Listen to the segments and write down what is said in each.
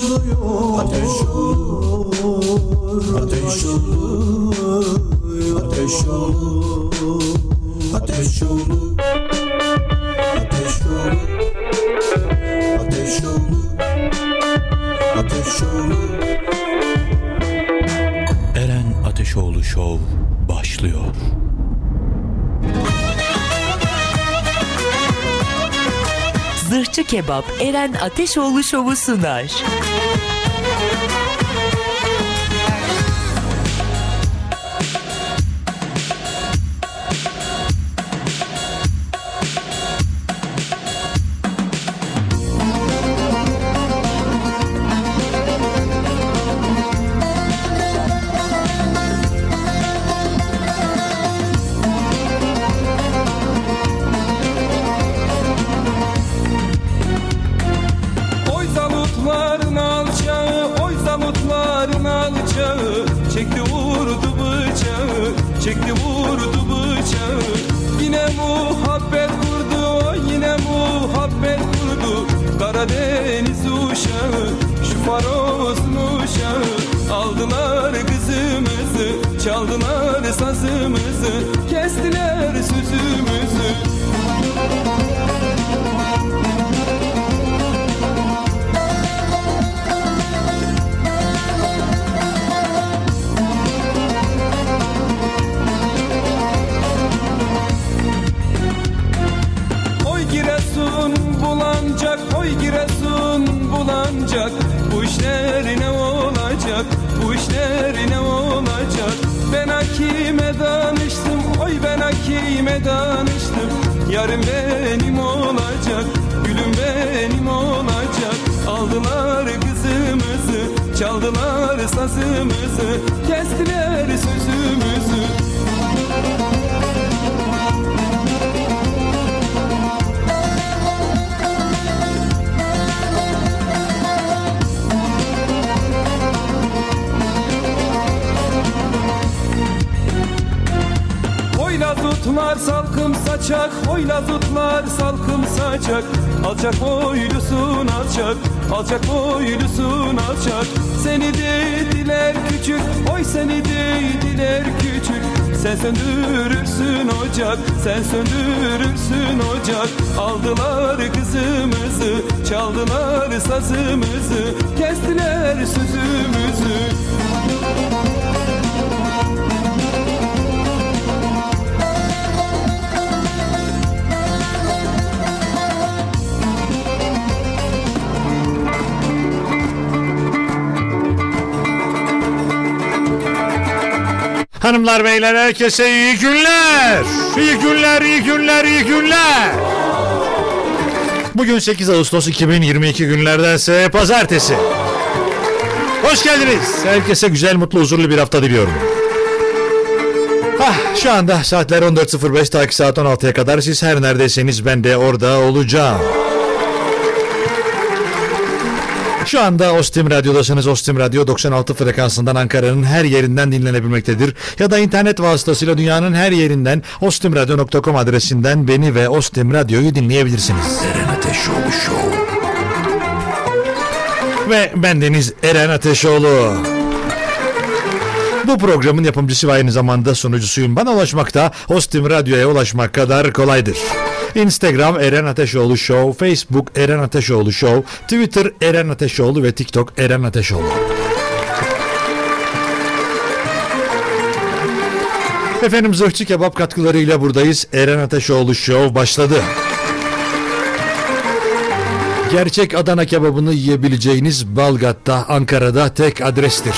başlıyor Ateş olur Ateş olur Ateş olur Ateş olur Kebap Eren Ateşoğlu Şovu sunar. Herkese iyi günler. İyi günler, iyi günler, iyi günler. Bugün 8 Ağustos 2022 günlerdense pazartesi. Hoş geldiniz. Herkese güzel, mutlu, huzurlu bir hafta diliyorum. Ah, şu anda saatler 14.05 ta ki saat 16'ya kadar siz her neredeyseniz ben de orada olacağım. Şu anda Ostim Radyo'dasınız. Ostim Radyo 96 frekansından Ankara'nın her yerinden dinlenebilmektedir. Ya da internet vasıtasıyla dünyanın her yerinden ostimradyo.com adresinden beni ve Ostim Radyo'yu dinleyebilirsiniz. Eren Ateşoğlu Show. Ve bendeniz Eren Ateşoğlu. Bu programın yapımcısı ve aynı zamanda sunucusuyum. Bana ulaşmakta Ostim Radyo'ya ulaşmak kadar kolaydır. Instagram Eren Ateşoğlu Show, Facebook Eren Ateşoğlu Show, Twitter Eren Ateşoğlu ve TikTok Eren Ateşoğlu. Efendim Zırhçı Kebap katkılarıyla buradayız. Eren Ateşoğlu Show başladı. Gerçek Adana kebabını yiyebileceğiniz Balgat'ta, Ankara'da tek adrestir.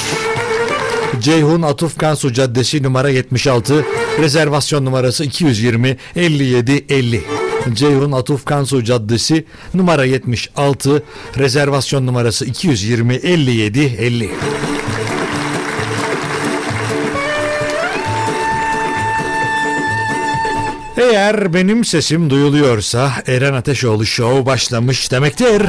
Ceyhun Atuf Kansu Caddesi numara 76, rezervasyon numarası 220 57 50. Ceyhun Atuf Kansu Caddesi numara 76, rezervasyon numarası 220 57 50. Eğer benim sesim duyuluyorsa Eren Ateşoğlu Show başlamış demektir.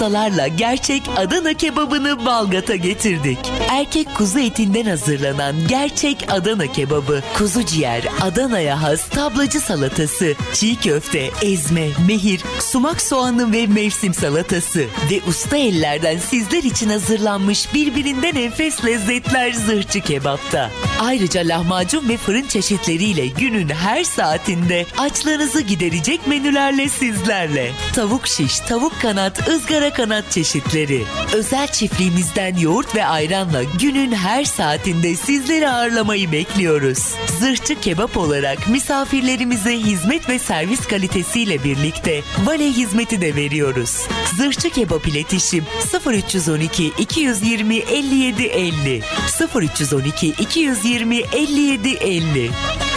Ustalarla gerçek Adana kebabını Balgat'a getirdik. Erkek kuzu etinden hazırlanan gerçek Adana kebabı, kuzu ciğer, Adana'ya has tablacı salatası, çiğ köfte, ezme, mehir, sumak soğanlı ve mevsim salatası ve usta ellerden sizler için hazırlanmış birbirinden enfes lezzetler zırhçı kebapta. Ayrıca lahmacun ve fırın çeşitleriyle günün her saatinde açlarınızı giderecek menülerle sizlerle. Tavuk şiş, tavuk kanat, ızgara kanat çeşitleri. Özel çiftliğimizden yoğurt ve ayranla günün her saatinde sizleri ağırlamayı bekliyoruz. Zırhçı kebap olarak misafirlerimize hizmet ve servis kalitesiyle birlikte vale hizmeti de veriyoruz. Zırhçı kebap iletişim 0312 220 57 50 0312 220 57 50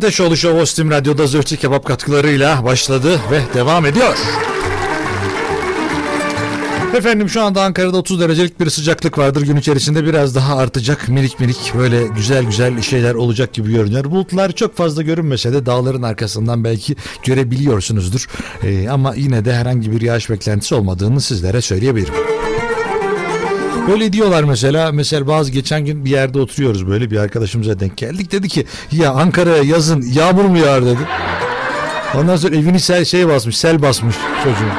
Eren Ateşoğlu Show Ostim Radyo'da Zöhtü Kebap katkılarıyla başladı ve devam ediyor. Efendim şu anda Ankara'da 30 derecelik bir sıcaklık vardır. Gün içerisinde biraz daha artacak. Minik minik böyle güzel güzel şeyler olacak gibi görünüyor. Bulutlar çok fazla görünmese de dağların arkasından belki görebiliyorsunuzdur. Ee, ama yine de herhangi bir yağış beklentisi olmadığını sizlere söyleyebilirim. Böyle diyorlar mesela. Mesela bazı geçen gün bir yerde oturuyoruz böyle bir arkadaşımıza denk geldik. Dedi ki ya Ankara'ya yazın yağmur mu yağar dedi. Ondan sonra evini sel şey basmış sel basmış çocuğun.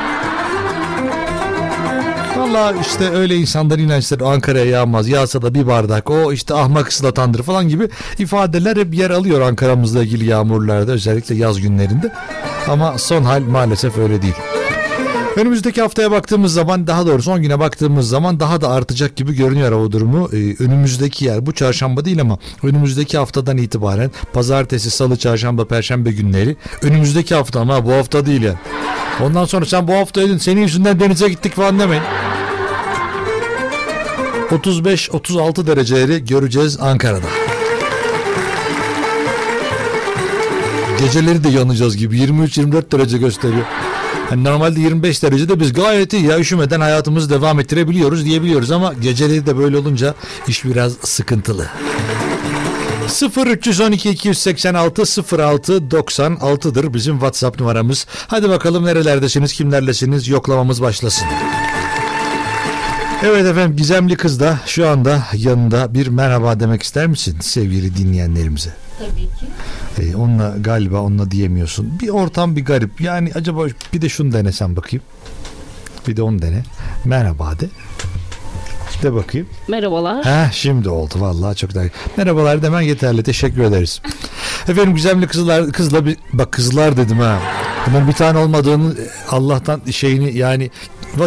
Valla işte öyle insanlar inançları Ankara'ya yağmaz. Yağsa da bir bardak o işte ahmak ıslatandır falan gibi ifadeler hep yer alıyor Ankara'mızla ilgili yağmurlarda özellikle yaz günlerinde. Ama son hal maalesef öyle değil. Önümüzdeki haftaya baktığımız zaman daha doğrusu 10 güne baktığımız zaman daha da artacak gibi görünüyor hava durumu. Ee, önümüzdeki yer bu çarşamba değil ama önümüzdeki haftadan itibaren pazartesi, salı, çarşamba, perşembe günleri önümüzdeki hafta ama bu hafta değil yani. Ondan sonra sen bu hafta edin senin yüzünden denize gittik falan demeyin. 35-36 dereceleri göreceğiz Ankara'da. Geceleri de yanacağız gibi 23-24 derece gösteriyor. Yani normalde 25 derecede biz gayet iyi ya üşümeden hayatımızı devam ettirebiliyoruz diyebiliyoruz ama geceleri de böyle olunca iş biraz sıkıntılı. 0 312 286 06 96'dır bizim WhatsApp numaramız. Hadi bakalım nerelerdesiniz, kimlerlesiniz yoklamamız başlasın. Evet efendim gizemli kız da şu anda yanında bir merhaba demek ister misin sevgili dinleyenlerimize? Tabii ki. Ee, onunla galiba onunla diyemiyorsun. Bir ortam bir garip. Yani acaba bir de şunu denesem bakayım. Bir de onu dene. Merhaba de. De bakayım. Merhabalar. Heh, şimdi oldu vallahi çok daha. Merhabalar demen yeterli. Teşekkür ederiz. Efendim güzelli kızlar kızla bir bak kızlar dedim ha. Bunun bir tane olmadığını Allah'tan şeyini yani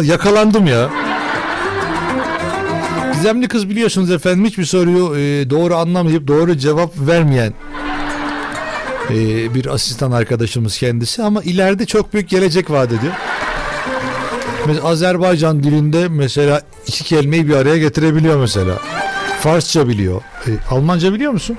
yakalandım ya. Gizemli kız biliyorsunuz efendim hiçbir soruyu e, doğru anlamayıp doğru cevap vermeyen e, bir asistan arkadaşımız kendisi ama ileride çok büyük gelecek vaat ediyor. Mesela Azerbaycan dilinde mesela iki kelimeyi bir araya getirebiliyor mesela. Farsça biliyor. E, Almanca biliyor musun?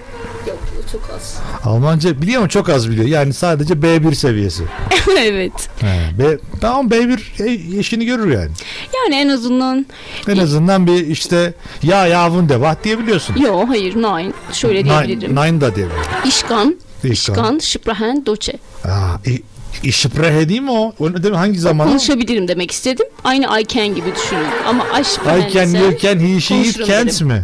Çok az. Almanca biliyor mu? Çok az biliyor. Yani sadece B1 seviyesi. evet. He, B, tamam B1 e, eşini görür yani. Yani en azından En azından bir işte ya yavun de vah diyebiliyorsun. yo hayır nein şöyle diyebilirim. Nine, nine da diyebilirim. İşkan, İşkan. işkan, sprechen, doce. Aa, e, İşprehe değil mi o? O ne demek? Hangi zaman? Konuşabilirim demek istedim. Aynı I can gibi düşünün. Ama I can, you can, he, she, it, can't mi?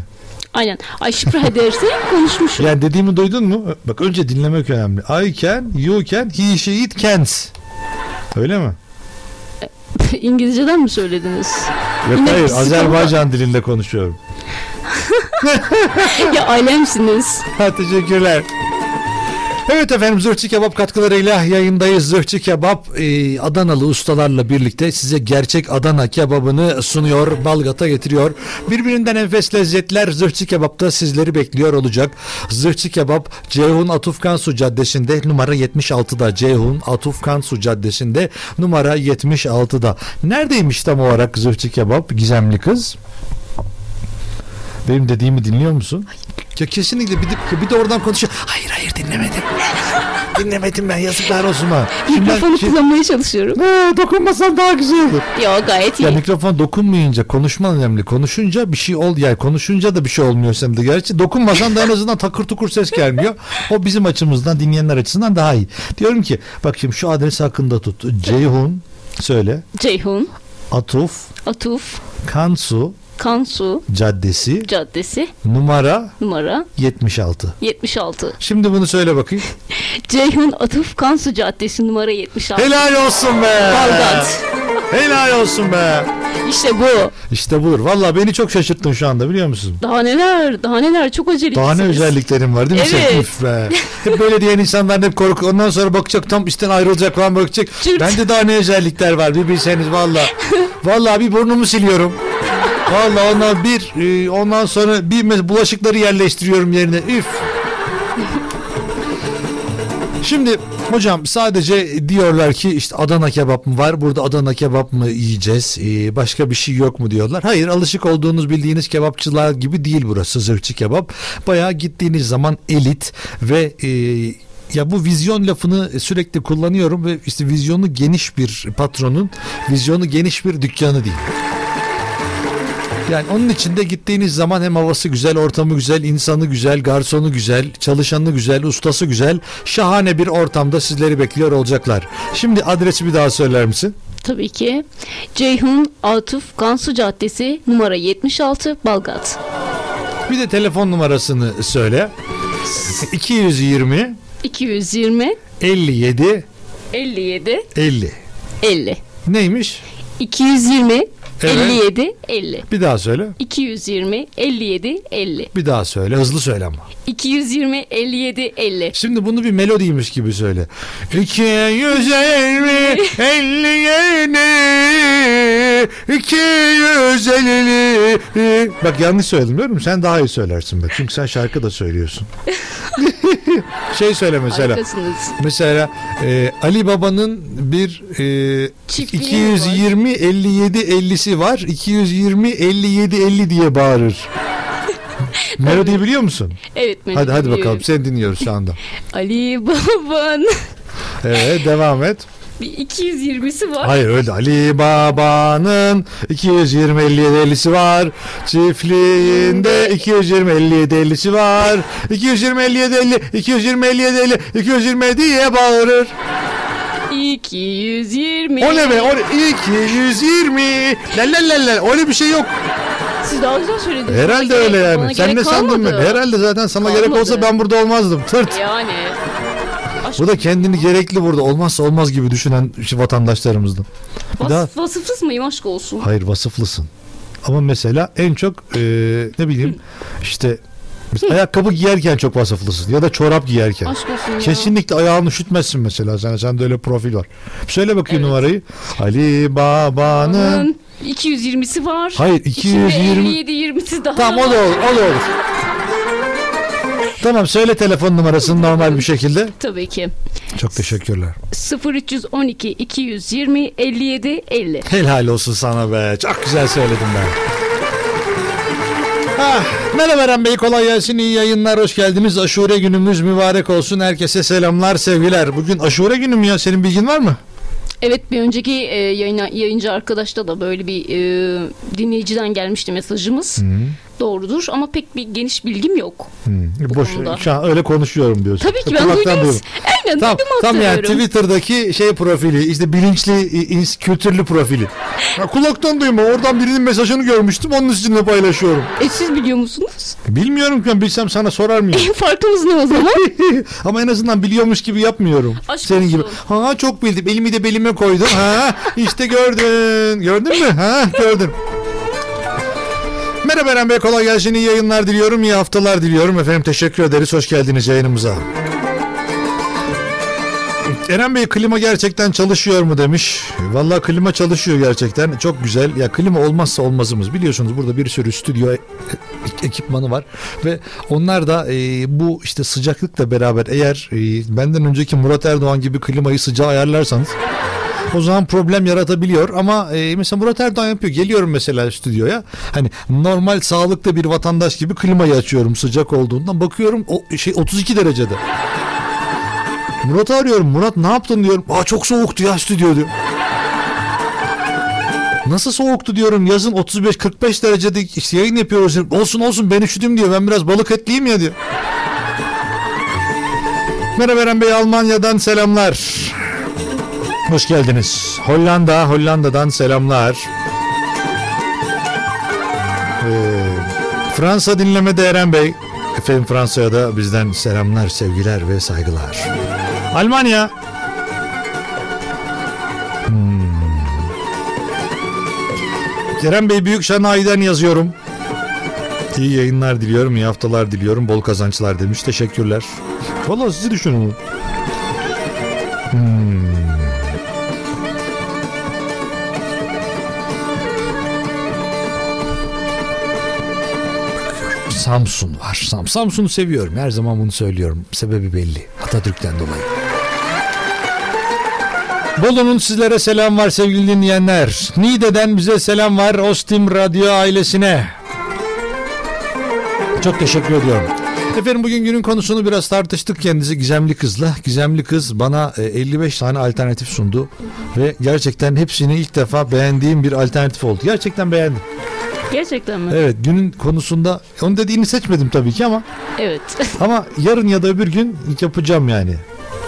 Aynen. I sprechen derse konuşmuşum. Yani dediğimi duydun mu? Bak önce dinlemek önemli. I can, you can, he, she, it, can't. Öyle mi? İngilizceden mi söylediniz? Yok Yine hayır. Azerbaycan dilinde konuşuyorum. ya ailemsiniz. Ha teşekkürler. Evet efendim Zırhçı Kebap katkılarıyla yayındayız. Zırhçı Kebap e, Adanalı ustalarla birlikte size gerçek Adana kebabını sunuyor, Balgat'a getiriyor. Birbirinden enfes lezzetler Zırhçı Kebap'ta sizleri bekliyor olacak. Zırhçı Kebap Ceyhun Atufkansu Caddesi'nde numara 76'da. Ceyhun Atufkansu Caddesi'nde numara 76'da. Neredeymiş tam olarak Zırhçı Kebap Gizemli kız? Benim dediğimi dinliyor musun? Ya kesinlikle bir de, bir de oradan konuşuyor. Hayır hayır dinlemedim. dinlemedim ben yazıklar olsun ha. Mikrofonu şey- kullanmaya çalışıyorum. Ha, dokunmasan daha güzel olur. Yo gayet iyi. Ya mikrofon dokunmayınca konuşman önemli. Konuşunca bir şey ol yani konuşunca da bir şey olmuyor sen de gerçi. Dokunmasan da en azından takır tukur ses gelmiyor. O bizim açımızdan dinleyenler açısından daha iyi. Diyorum ki bak şimdi şu adresi hakkında tut. Ceyhun söyle. Ceyhun, Atuf Atuf, Kansu Kansu Caddesi Caddesi numara numara 76. 76. Şimdi bunu söyle bakayım. Ceyhun Atuf Kansu Caddesi numara 76. Helal olsun be. Balgat. Helal olsun be. İşte bu. İşte budur. Valla beni çok şaşırttın şu anda biliyor musun? Daha neler, daha neler çok acele Daha ne özelliklerim var değil mi? Evet. Sen? Üf be. Hep böyle diyen insanlar hep korku. Ondan sonra bakacak tam işten ayrılacak falan bakacak. Cırt. Bende daha ne özellikler var bir bilseniz valla. Valla bir burnumu siliyorum. Valla ondan bir e, ondan sonra bir bulaşıkları yerleştiriyorum yerine. Üf. Şimdi hocam sadece diyorlar ki işte Adana kebap mı var? Burada Adana kebap mı yiyeceğiz? Ee, başka bir şey yok mu diyorlar. Hayır alışık olduğunuz bildiğiniz kebapçılar gibi değil burası zırhçı kebap. Bayağı gittiğiniz zaman elit ve e, ya bu vizyon lafını sürekli kullanıyorum ve işte vizyonu geniş bir patronun vizyonu geniş bir dükkanı değil. Yani onun içinde gittiğiniz zaman hem havası güzel, ortamı güzel, insanı güzel, garsonu güzel, çalışanı güzel, ustası güzel. Şahane bir ortamda sizleri bekliyor olacaklar. Şimdi adresi bir daha söyler misin? Tabii ki. Ceyhun Atuf Kansu Caddesi numara 76 Balgat. Bir de telefon numarasını söyle. 220 220 57 57 50. 50. Neymiş? 220 Evet. 57 50. Bir daha söyle. 220 57 50. Bir daha söyle. Hızlı söyle ama. 220 57 50. Şimdi bunu bir melodiymiş gibi söyle. 250 57 250 Bak yanlış söyledim biliyor musun? Sen daha iyi söylersin bak. Çünkü sen şarkı da söylüyorsun. şey söyle mesela. Mesela e, Ali Baba'nın bir e, Çiftliği 220 57 50'si var. 220 57 50 diye bağırır. Melodiyi biliyor musun? Evet. Hadi hadi biliyorum. bakalım seni dinliyoruz şu anda. Ali Baban. Evet devam et. Bir 220'si var. Hayır öyle Ali Baba'nın 220 57 50'si var. Çiftliğinde 220 57 50'si var. 220 57 50 220 57 50 220 diye bağırır. 220. O ne be? O ne? 220. La la la la. Öyle bir şey yok. Siz daha güzel söylediniz. Herhalde öyle gerek- yani. Sen gerek ne sandın ben? Herhalde zaten sana gerek Kalmadı. olsa ben burada olmazdım. Tırt. Yani. Bu da kendini gerekli burada olmazsa olmaz gibi düşünen vatandaşlarımızdan. Bir daha Vas, vasıfsız mıyım aşk olsun? Hayır vasıflısın. Ama mesela en çok e, ne bileyim işte mesela ayakkabı giyerken çok vasıflısın ya da çorap giyerken. Aşk olsun ya. Kesinlikle ayağını üşütmezsin mesela sen sende öyle profil var. Söyle bakayım Evet. numarayı. Ali Baba'nın Onun 220'si var. Hayır, İçinde 220 57 20'si daha Tamam o da olur, o da olur. Tamam söyle telefon numarasını normal bir şekilde. Tabii ki. Çok teşekkürler. 0312 220 57 50. Helal olsun sana be. Çok güzel söyledin ben. Ah, merhaba Eren Bey kolay gelsin iyi yayınlar hoş geldiniz aşure günümüz mübarek olsun herkese selamlar sevgiler bugün aşure günü mü ya senin bilgin var mı? Evet bir önceki e, yayına, yayıncı arkadaşta da böyle bir e, dinleyiciden gelmişti mesajımız. Doğrudur ama pek bir geniş bilgim yok. Hmm, boş konuda. şu an öyle konuşuyorum diyorsun. Tabii ki ben duydum. Aynen Tam, duydum tam yani. Twitter'daki şey profili işte bilinçli kültürlü profili. Ya kulaktan duyma oradan birinin mesajını görmüştüm onun üstünde paylaşıyorum. E siz biliyor musunuz? Bilmiyorum ki bilsem sana sorar mıyım? Farkımız ne o zaman? Ama en azından biliyormuş gibi yapmıyorum. Aşk Senin olsun. gibi. Ha çok bildim. Elimi de belime koydum. Ha işte gördün. Gördün mü? Ha gördün. Merhaba Eren Bey kolay gelsin. İyi yayınlar diliyorum. iyi haftalar diliyorum. Efendim teşekkür ederiz. Hoş geldiniz yayınımıza. Eren Bey klima gerçekten çalışıyor mu demiş. Vallahi klima çalışıyor gerçekten. Çok güzel. Ya klima olmazsa olmazımız. Biliyorsunuz burada bir sürü stüdyo e- ekipmanı var ve onlar da e, bu işte sıcaklıkla beraber eğer e, benden önceki Murat Erdoğan gibi klimayı sıcağa ayarlarsanız o zaman problem yaratabiliyor ama e, mesela Murat Erdoğan yapıyor. Geliyorum mesela stüdyoya. Hani normal sağlıklı bir vatandaş gibi klimayı açıyorum sıcak olduğundan. Bakıyorum o şey 32 derecede. Murat'ı arıyorum. Murat ne yaptın diyorum. Aa çok soğuktu ya stüdyo diyor. Nasıl soğuktu diyorum. Yazın 35-45 derecede işte yayın yapıyoruz. Olsun olsun ben üşüdüm diyor. Ben biraz balık etliyim ya diyor. Merhaba Eren Bey Almanya'dan selamlar. Hoş geldiniz. Hollanda, Hollanda'dan selamlar. Ee, Fransa dinlemede Eren Bey. Efendim Fransa'ya da bizden selamlar, sevgiler ve saygılar. Almanya. Hmm. Kerem Bey Büyük Şanayi'den yazıyorum. İyi yayınlar diliyorum, iyi haftalar diliyorum, bol kazançlar demiş. Teşekkürler. Vallahi sizi düşünün. Hmm. Samsun var. Sam Samsun'u seviyorum. Her zaman bunu söylüyorum. Sebebi belli. Atatürk'ten dolayı. Bolu'nun sizlere selam var sevgili dinleyenler. Niğde'den bize selam var Ostim Radyo ailesine. Çok teşekkür ediyorum. Efendim bugün günün konusunu biraz tartıştık kendisi Gizemli Kız'la. Gizemli Kız bana e, 55 tane alternatif sundu. Ve gerçekten hepsini ilk defa beğendiğim bir alternatif oldu. Gerçekten beğendim. Gerçekten mi? Evet günün konusunda onun dediğini seçmedim tabii ki ama Evet. ama yarın ya da öbür gün yapacağım yani.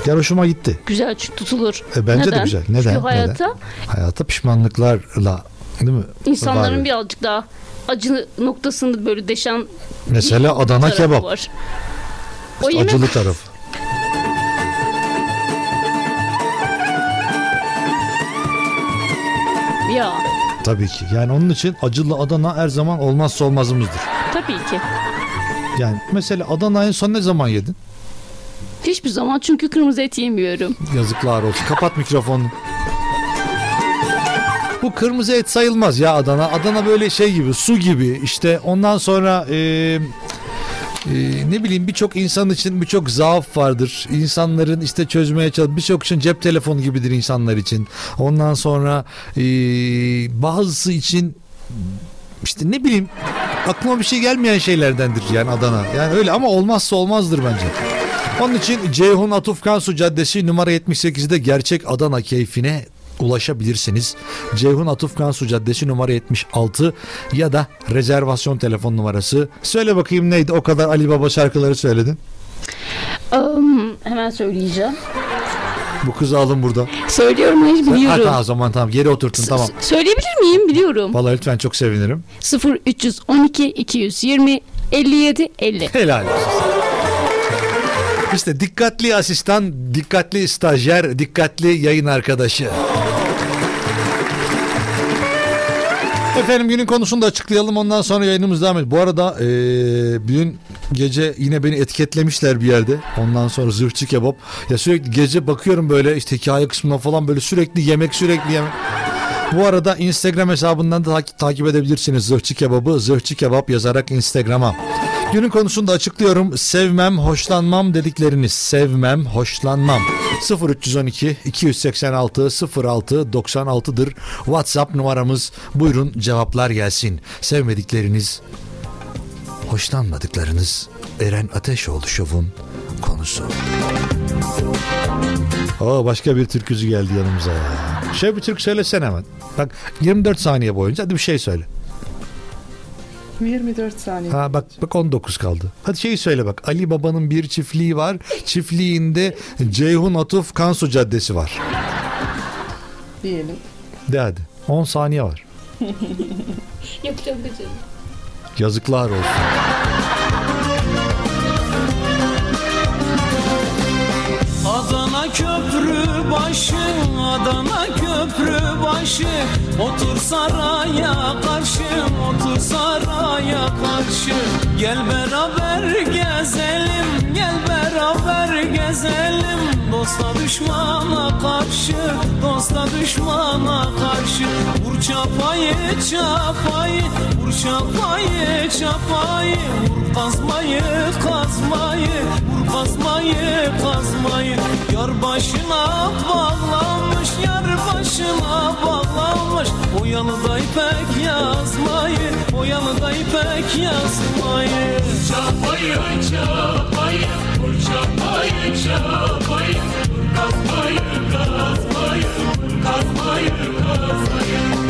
Ya hoşuma gitti. güzel tutulur. E, bence de Neden? güzel. Neden? Çünkü hayata Hayata pişmanlıklarla değil mi? insanların Var. birazcık daha acı noktasını böyle deşen Mesela Adana tarafı kebap. var. O yemek acılı taraf. ya Tabii ki. Yani onun için acılı Adana her zaman olmazsa olmazımızdır. tabii ki. Yani mesela Adana'yı son ne zaman yedin? Hiçbir zaman çünkü kırmızı et yemiyorum. Yazıklar olsun. Kapat mikrofonunu. Bu kırmızı et sayılmaz ya Adana. Adana böyle şey gibi su gibi işte ondan sonra e, e, ne bileyim birçok insan için birçok zaaf vardır. İnsanların işte çözmeye çalış birçok için cep telefonu gibidir insanlar için. Ondan sonra e, bazısı için işte ne bileyim aklıma bir şey gelmeyen şeylerdendir yani Adana. Yani öyle ama olmazsa olmazdır bence. Onun için Ceyhun Atuf Kansu Caddesi numara 78'de gerçek Adana keyfine ulaşabilirsiniz. Ceyhun Atuf Kansu Caddesi numara 76 ya da rezervasyon telefon numarası. Söyle bakayım neydi o kadar Ali Baba şarkıları söyledin. Am, hemen söyleyeceğim. Bu kızı alın burada. Söylüyorum hayır Ha, biliyorum. tamam, o zaman tamam geri oturtun tamam. S- Söyleyebilir miyim? Biliyorum. Vallahi lütfen çok sevinirim. 0 312 220 57 50. Helal olsun. İşte dikkatli asistan, dikkatli stajyer, dikkatli yayın arkadaşı. Efendim günün konusunu da açıklayalım ondan sonra yayınımız devam ediyor. Bu arada eee dün gece yine beni etiketlemişler bir yerde. Ondan sonra zırhçı kebap. Ya sürekli gece bakıyorum böyle işte hikaye kısmına falan böyle sürekli yemek sürekli yemek. Bu arada Instagram hesabından da takip edebilirsiniz Zırhçı Kebabı. Zırhçı Kebap yazarak Instagram'a. Günün konusunu da açıklıyorum. Sevmem, hoşlanmam dedikleriniz. Sevmem, hoşlanmam. 0312 286 06 96'dır. WhatsApp numaramız. Buyurun cevaplar gelsin. Sevmedikleriniz, hoşlanmadıklarınız Eren Ateşoğlu Şov'un konusu. Oo, başka bir türkücü geldi yanımıza ya. Şöyle bir türkü söylesene hemen. Bak 24 saniye boyunca hadi bir şey söyle. 24 saniye. Ha bak bak 19 kaldı. Hadi şeyi söyle bak. Ali Baba'nın bir çiftliği var. Çiftliğinde Ceyhun Atuf Kansu Caddesi var. Diyelim. De hadi. 10 saniye var. Yapacağım becerdim. Yazıklar olsun. Başı, Adana köprü başı. Otur saraya karşı, otur saraya karşı. Gel beraber gezelim, gel beraber gezelim. Dosta düşmana karşı Dosta düşmana karşı. Vur çapayı çapayı Vur çapayı çapayı. Vur kazmayı kazmayı Vur kazmayı kazmayı. Yar başına bağlamış Yar başına bağlamış O yanında ipek yazmayı O yanında ipek yazmayı. Çapayı çapayı Çapayı Vur kazmayı kazmayı kazmayı kazmayı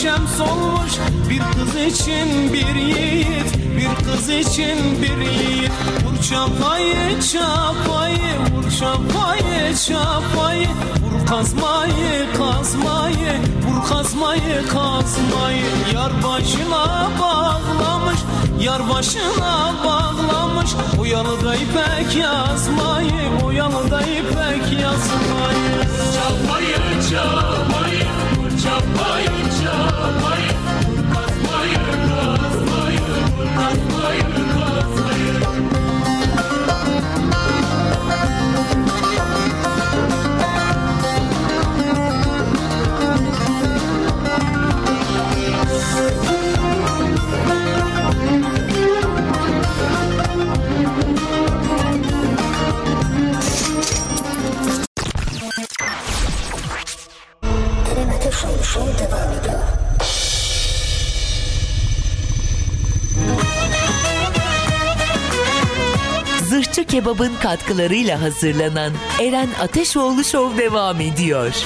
sararmış hem solmuş. Bir kız için bir yiğit, bir kız için bir yiğit. Vur çapayı çapayı, vur çapayı çapayı. Vur kazmayı kazmayı, vur kazmayı kazmayı. Yar başına bağlamış, yar başına bağlamış. O yalıda ipek yazmayı, o yalıda ipek yazmayı. Çapayı çapayı çapayı çapayı Kebap'ın katkılarıyla hazırlanan Eren Ateşoğlu Show devam ediyor.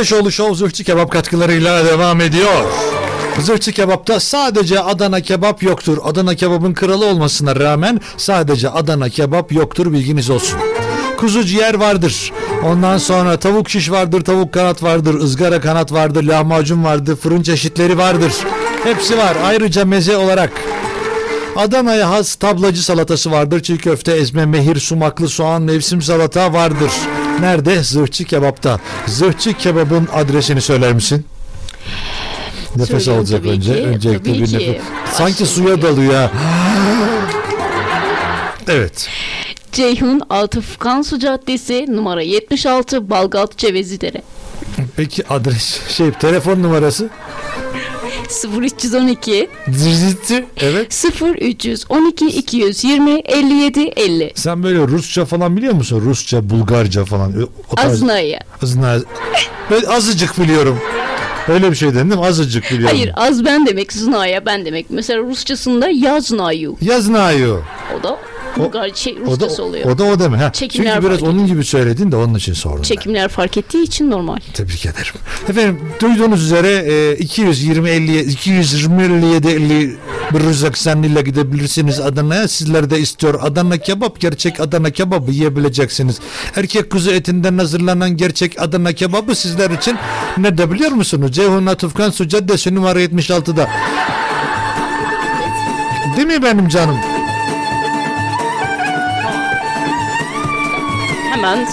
Ateşoğlu Show Zırhçı Kebap katkılarıyla devam ediyor. Zırhçı Kebap'ta sadece Adana kebap yoktur. Adana kebabın kralı olmasına rağmen sadece Adana kebap yoktur bilginiz olsun. Kuzu ciğer vardır. Ondan sonra tavuk şiş vardır, tavuk kanat vardır, ızgara kanat vardır, lahmacun vardır, fırın çeşitleri vardır. Hepsi var. Ayrıca meze olarak Adana'ya has tablacı salatası vardır. Çiğ köfte, ezme, mehir, sumaklı soğan, mevsim salata vardır. Nerede? Zırhçı Kebap'ta. Zırhçı Kebap'ın adresini söyler misin? Nefes Söylüyorum alacak tabii önce. ki, Öncelikle tabii bir ki. nefes. Sanki suya dalıyor. Evet. Ceyhun Atıfkan Su Caddesi numara 76 Balgat Cevezidere. Peki adres şey telefon numarası? 0312 Zırhçı. Evet. 0312 220 57 50 Sen böyle Rusça falan biliyor musun? Rusça, Bulgarca falan. O tarz- Aznaya. Azna. Ben azıcık biliyorum. Öyle bir şey dedin değil mi? Azıcık biliyorum. Hayır az ben demek znaya ben demek. Mesela Rusçasında ya znayu. Yaznayo. O şey O da Rusçası oluyor. o da o deme. Ha. Çekimler Çünkü biraz onun gibi söyledin de onun için sordum. Çekimler fark ettiği için normal. ben. Tebrik ederim. Efendim duyduğunuz üzere e, 220 50 220 57 50 bir rızak ile gidebilirsiniz Adana'ya. Sizler de istiyor Adana kebap gerçek Adana kebabı yiyebileceksiniz. Erkek kuzu etinden hazırlanan gerçek Adana kebabı sizler için ne de biliyor musunuz? Ceyhun Atufkan Su Caddesi numara 76'da. Değil mi benim canım? Hemen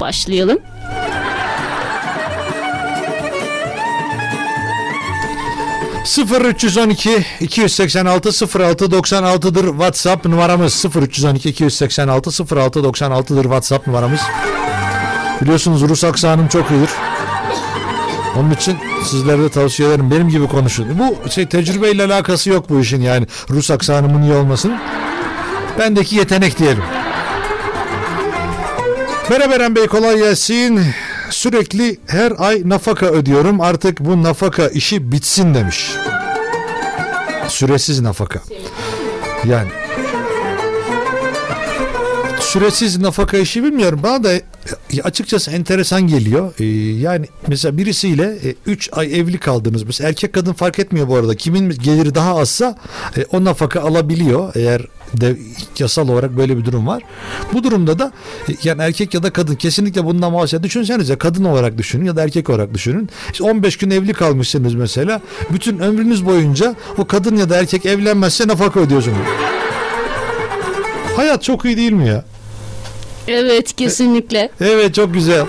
başlayalım. Sıfır 312 286 06 96'dır WhatsApp numaramız 0312 286 06 96'dır WhatsApp numaramız. Biliyorsunuz Rus aksanım çok iyidir. Onun için sizlere de tavsiye ederim. Benim gibi konuşun. Bu şey tecrübeyle alakası yok bu işin yani. Rus aksanımın iyi olmasının. Bendeki yetenek diyelim. Merhaba Bey kolay gelsin. Sürekli her ay nafaka ödüyorum. Artık bu nafaka işi bitsin demiş. Süresiz nafaka. Yani süresiz nafaka işi bilmiyorum. Bana da e, açıkçası enteresan geliyor. Ee, yani mesela birisiyle 3 ay evli kaldınız. Mesela erkek kadın fark etmiyor bu arada. Kimin geliri daha azsa e, o nafaka alabiliyor. Eğer de yasal olarak böyle bir durum var. Bu durumda da e, yani erkek ya da kadın kesinlikle bundan bahsediyor. Düşünsenize kadın olarak düşünün ya da erkek olarak düşünün. İşte 15 gün evli kalmışsınız mesela. Bütün ömrünüz boyunca o kadın ya da erkek evlenmezse nafaka ödüyorsunuz. Hayat çok iyi değil mi ya? Evet kesinlikle. Evet çok güzel.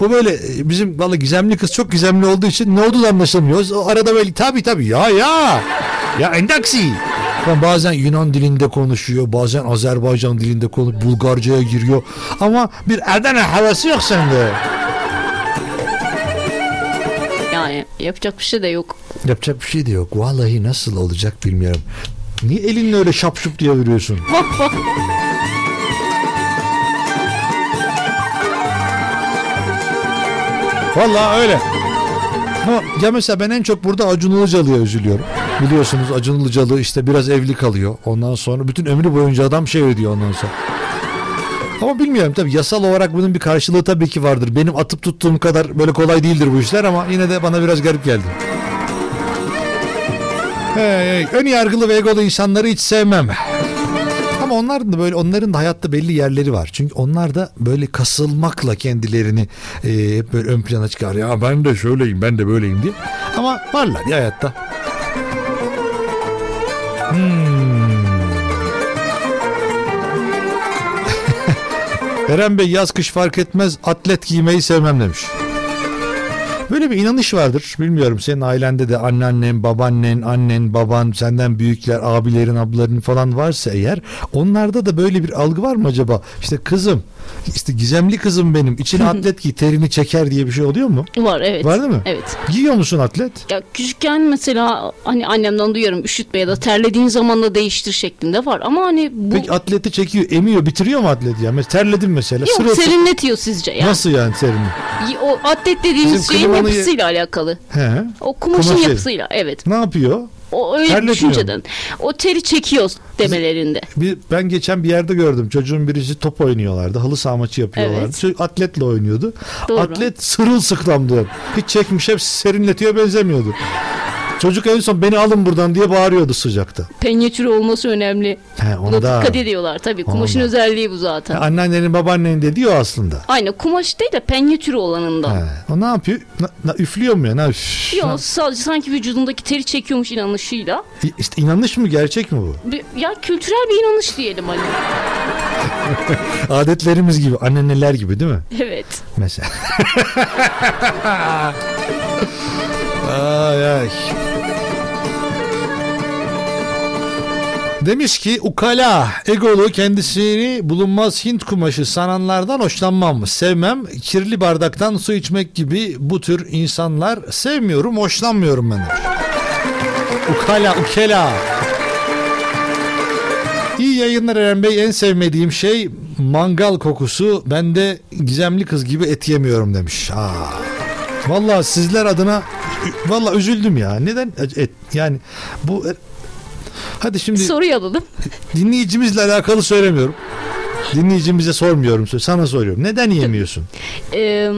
Bu böyle e, bizim valla gizemli kız çok gizemli olduğu için ne olduğu anlaşılmıyor. O arada böyle tabi tabi ya ya. Ya endaksi. Ben bazen Yunan dilinde konuşuyor, bazen Azerbaycan dilinde konuşuyor, Bulgarca'ya giriyor. Ama bir Adana havası yok sende. Yani yapacak bir şey de yok. Yapacak bir şey de yok. Vallahi nasıl olacak bilmiyorum. Niye elinle öyle şapşup diye vuruyorsun? Vallahi öyle. Ama ya mesela ben en çok burada Acun Ilıcalı'ya üzülüyorum. Biliyorsunuz Acun Ilıcalı işte biraz evli kalıyor. Ondan sonra bütün ömrü boyunca adam şey ödüyor ondan sonra. Ama bilmiyorum tabii yasal olarak bunun bir karşılığı tabii ki vardır. Benim atıp tuttuğum kadar böyle kolay değildir bu işler ama yine de bana biraz garip geldi. Hey, hey, ön yargılı ve egolu insanları hiç sevmem. Ama onların da böyle onların da hayatta belli yerleri var. Çünkü onlar da böyle kasılmakla kendilerini e, hep böyle ön plana çıkar. Ya ben de şöyleyim, ben de böyleyim diye. Ama varlar ya hayatta. Hmm. Eren Bey yaz kış fark etmez atlet giymeyi sevmem demiş. Böyle bir inanış vardır. Bilmiyorum senin ailende de anneannen, babaannen, annen, baban, senden büyükler, abilerin, ablaların falan varsa eğer onlarda da böyle bir algı var mı acaba? İşte kızım, işte gizemli kızım benim içine atlet giy terini çeker diye bir şey oluyor mu? Var evet. Var değil mi? Evet. Giyiyor musun atlet? Ya küçükken mesela hani annemden duyuyorum üşütme ya da terlediğin zaman da değiştir şeklinde var. Ama hani bu Peki atleti çekiyor, emiyor, bitiriyor mu atleti ya? Mesela terledin mesela. yok sırılsık- serinletiyor sizce ya. Nasıl yani serini? O atlet dediğiniz Bizim şeyin klimanı- yapısıyla alakalı. He. O kumaşın Kumaşı. yapısıyla evet. Ne yapıyor? O öyle Terletmiyor düşünceden. O teri çekiyor demelerinde. Bir, ben geçen bir yerde gördüm. Çocuğun birisi top oynuyorlardı. Halı saha maçı yapıyorlardı. Evet. Atletle oynuyordu. Doğru. Atlet sırılsıklamdı. Hiç çekmiş hep serinletiyor benzemiyordu. Çocuk en son beni alın buradan diye bağırıyordu sıcakta. Penye türü olması önemli. He, Buna onu da. dikkat ediyorlar tabii. Kumaşın Ona. özelliği bu zaten. Ha, Anneannenin babaannen de diyor aslında. Aynı kumaş değil de penye türü olanından. He. O ne yapıyor? Na, na- üflüyor mu ya? Na, üf, na- Yok sadece sanki vücudundaki teri çekiyormuş inanışıyla. İşte inanış mı gerçek mi bu? Ya kültürel bir inanış diyelim hani. Adetlerimiz gibi, anneanneler gibi değil mi? Evet. Mesela. ay ay. Demiş ki ukala, egolu kendisini bulunmaz Hint kumaşı sananlardan hoşlanmam, sevmem. Kirli bardaktan su içmek gibi bu tür insanlar sevmiyorum, hoşlanmıyorum ben. Ukala, ukela. İyi yayınlar Eren Bey. En sevmediğim şey mangal kokusu. Ben de gizemli kız gibi et yemiyorum demiş. Aa. Vallahi sizler adına vallahi üzüldüm ya. Neden et yani bu Hadi şimdi Soruyu alalım. dinleyicimizle alakalı söylemiyorum. Dinleyicimize sormuyorum. Sana soruyorum. Neden yemiyorsun? Ee,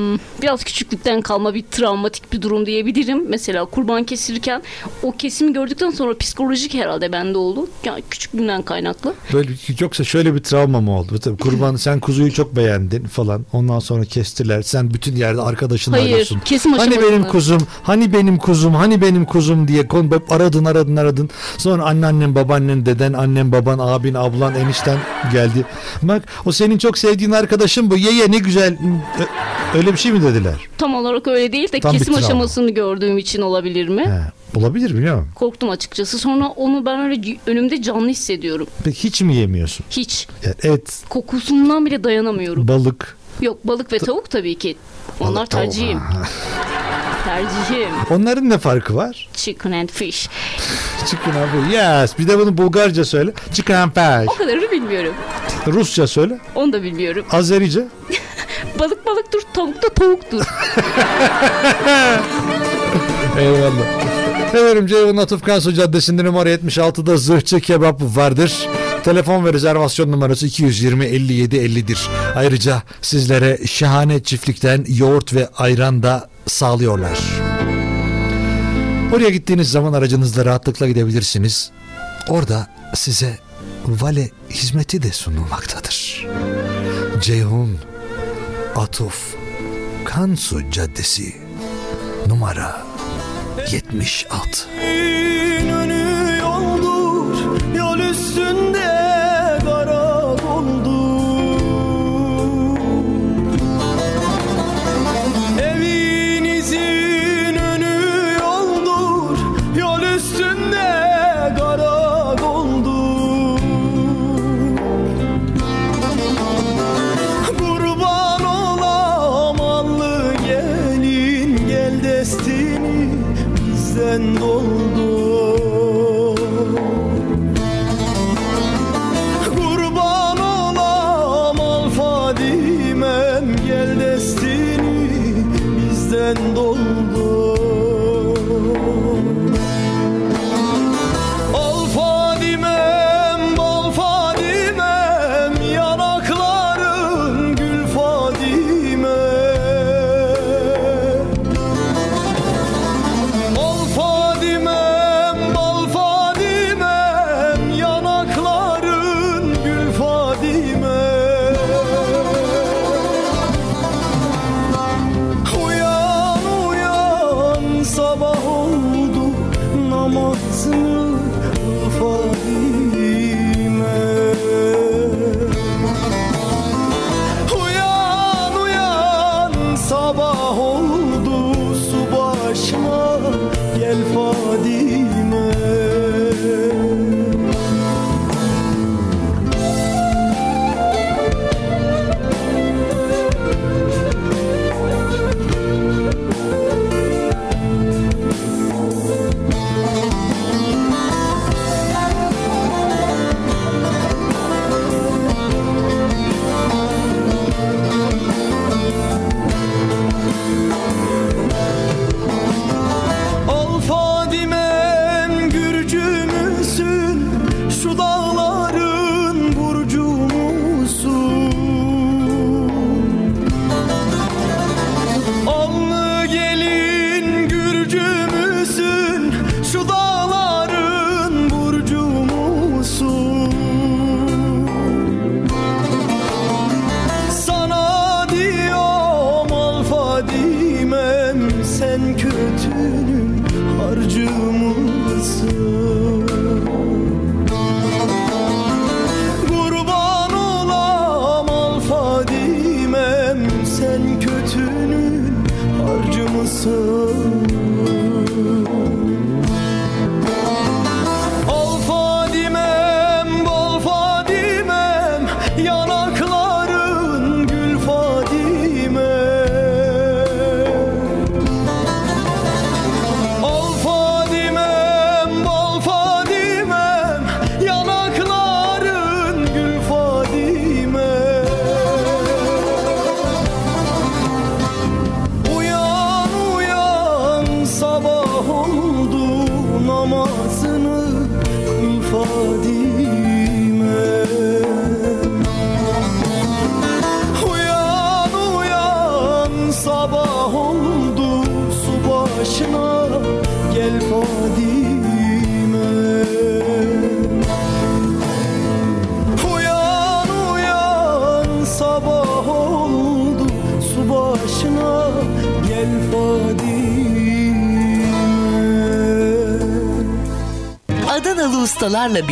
biraz küçüklükten kalma bir travmatik bir durum diyebilirim. Mesela kurban kesilirken o kesimi gördükten sonra psikolojik herhalde bende oldu. Yani küçüklüğümden kaynaklı. Böyle yoksa şöyle bir travma mı oldu? Tabii kurban sen kuzuyu çok beğendin falan. Ondan sonra kestiler. Sen bütün yerde arkadaşını Hayır, arıyorsun. kesim Hani benim kuzum, hani benim kuzum, hani benim kuzum diye kon hep aradın aradın aradın. Sonra anneannen, babaannen, deden, annen, baban, abin, ablan, enişten geldi. Bak o senin çok sevdiğin arkadaşın bu. Ye ye ne güzel. Öyle bir şey mi dediler? Tam olarak öyle değil de Tam kesim aşamasını gördüğüm için olabilir mi? He, olabilir biliyor musun? Korktum açıkçası. Sonra onu ben öyle önümde canlı hissediyorum. Peki hiç mi yemiyorsun? Hiç. Yani et, Kokusundan bile dayanamıyorum. balık. Yok balık ve tavuk tabii ki. Onlar tavuk. tercihim. Tercihim. Onların ne farkı var? Chicken and fish. Chicken abi. Yes. Bir de bunu Bulgarca söyle. Chicken and fish. O kadarını bilmiyorum. Rusça söyle. Onu da bilmiyorum. Azerice. Balık balıktır, tavuk da tavuktur. Eyvallah. Efendim Ceyhun Atıf Kansu Caddesi'nde numara 76'da zırhçı kebap vardır. Telefon ve rezervasyon numarası 220 57 50'dir. Ayrıca sizlere şahane çiftlikten yoğurt ve ayran da sağlıyorlar. Oraya gittiğiniz zaman aracınızla rahatlıkla gidebilirsiniz. Orada size vale hizmeti de sunulmaktadır. Ceyhun Atuf Kansu Caddesi numara 76. estruendo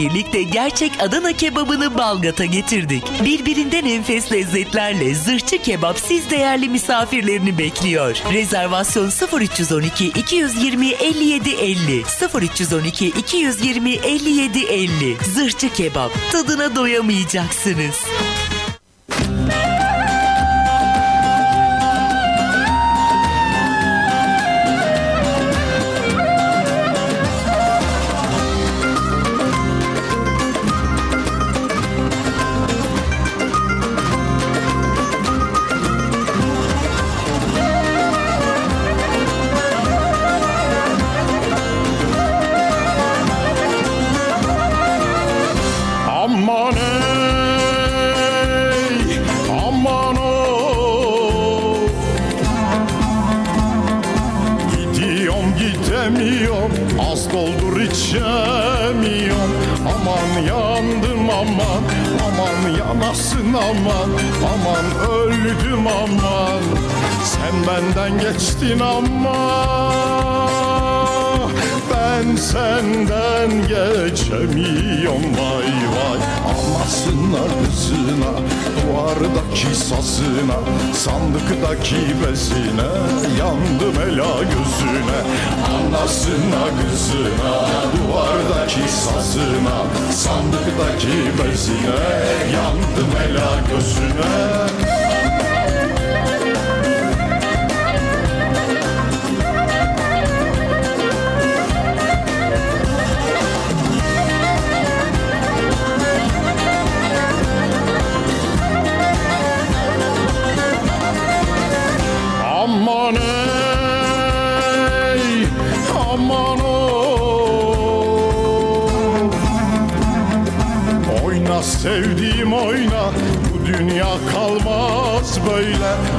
birlikte gerçek Adana kebabını Balgat'a getirdik. Birbirinden enfes lezzetlerle zırhçı kebap siz değerli misafirlerini bekliyor. Rezervasyon 0312 220 57 50 0312 220 57 50 Zırhçı kebap tadına doyamayacaksınız.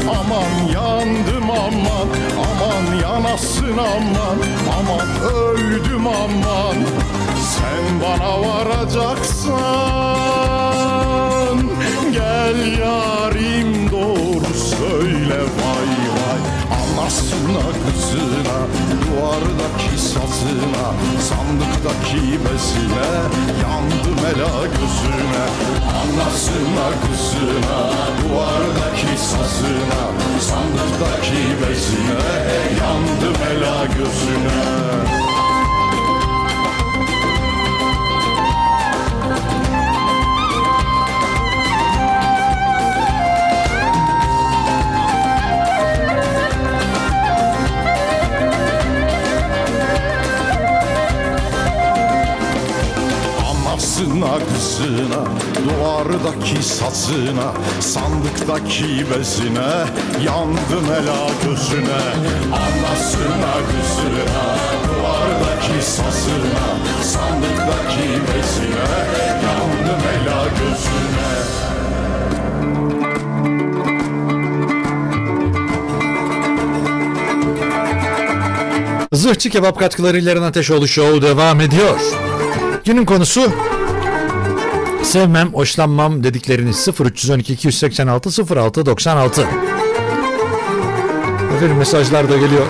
Aman yandım aman Aman yanasın aman Aman öldüm aman. Sen bana varacaksan Gel yarim doğru söyle vay vay. Anasına kızına Duvardaki sazına Sandıktaki bezine Yandım ela gözüne Anasına kızına Duvardaki sazına Sandıktaki bezine Yandım ela gözüne Duvardaki sazına Sandıktaki bezine Yandım ela gözüne Anasına kızına Duvardaki sazına Sandıktaki bezine Yandım ela gözüne Zırhçı Kebap katkılarıyla Ateşoğlu Show devam ediyor. Günün konusu sevmem, hoşlanmam dedikleriniz 0312 286 06 96. Efendim mesajlar da geliyor.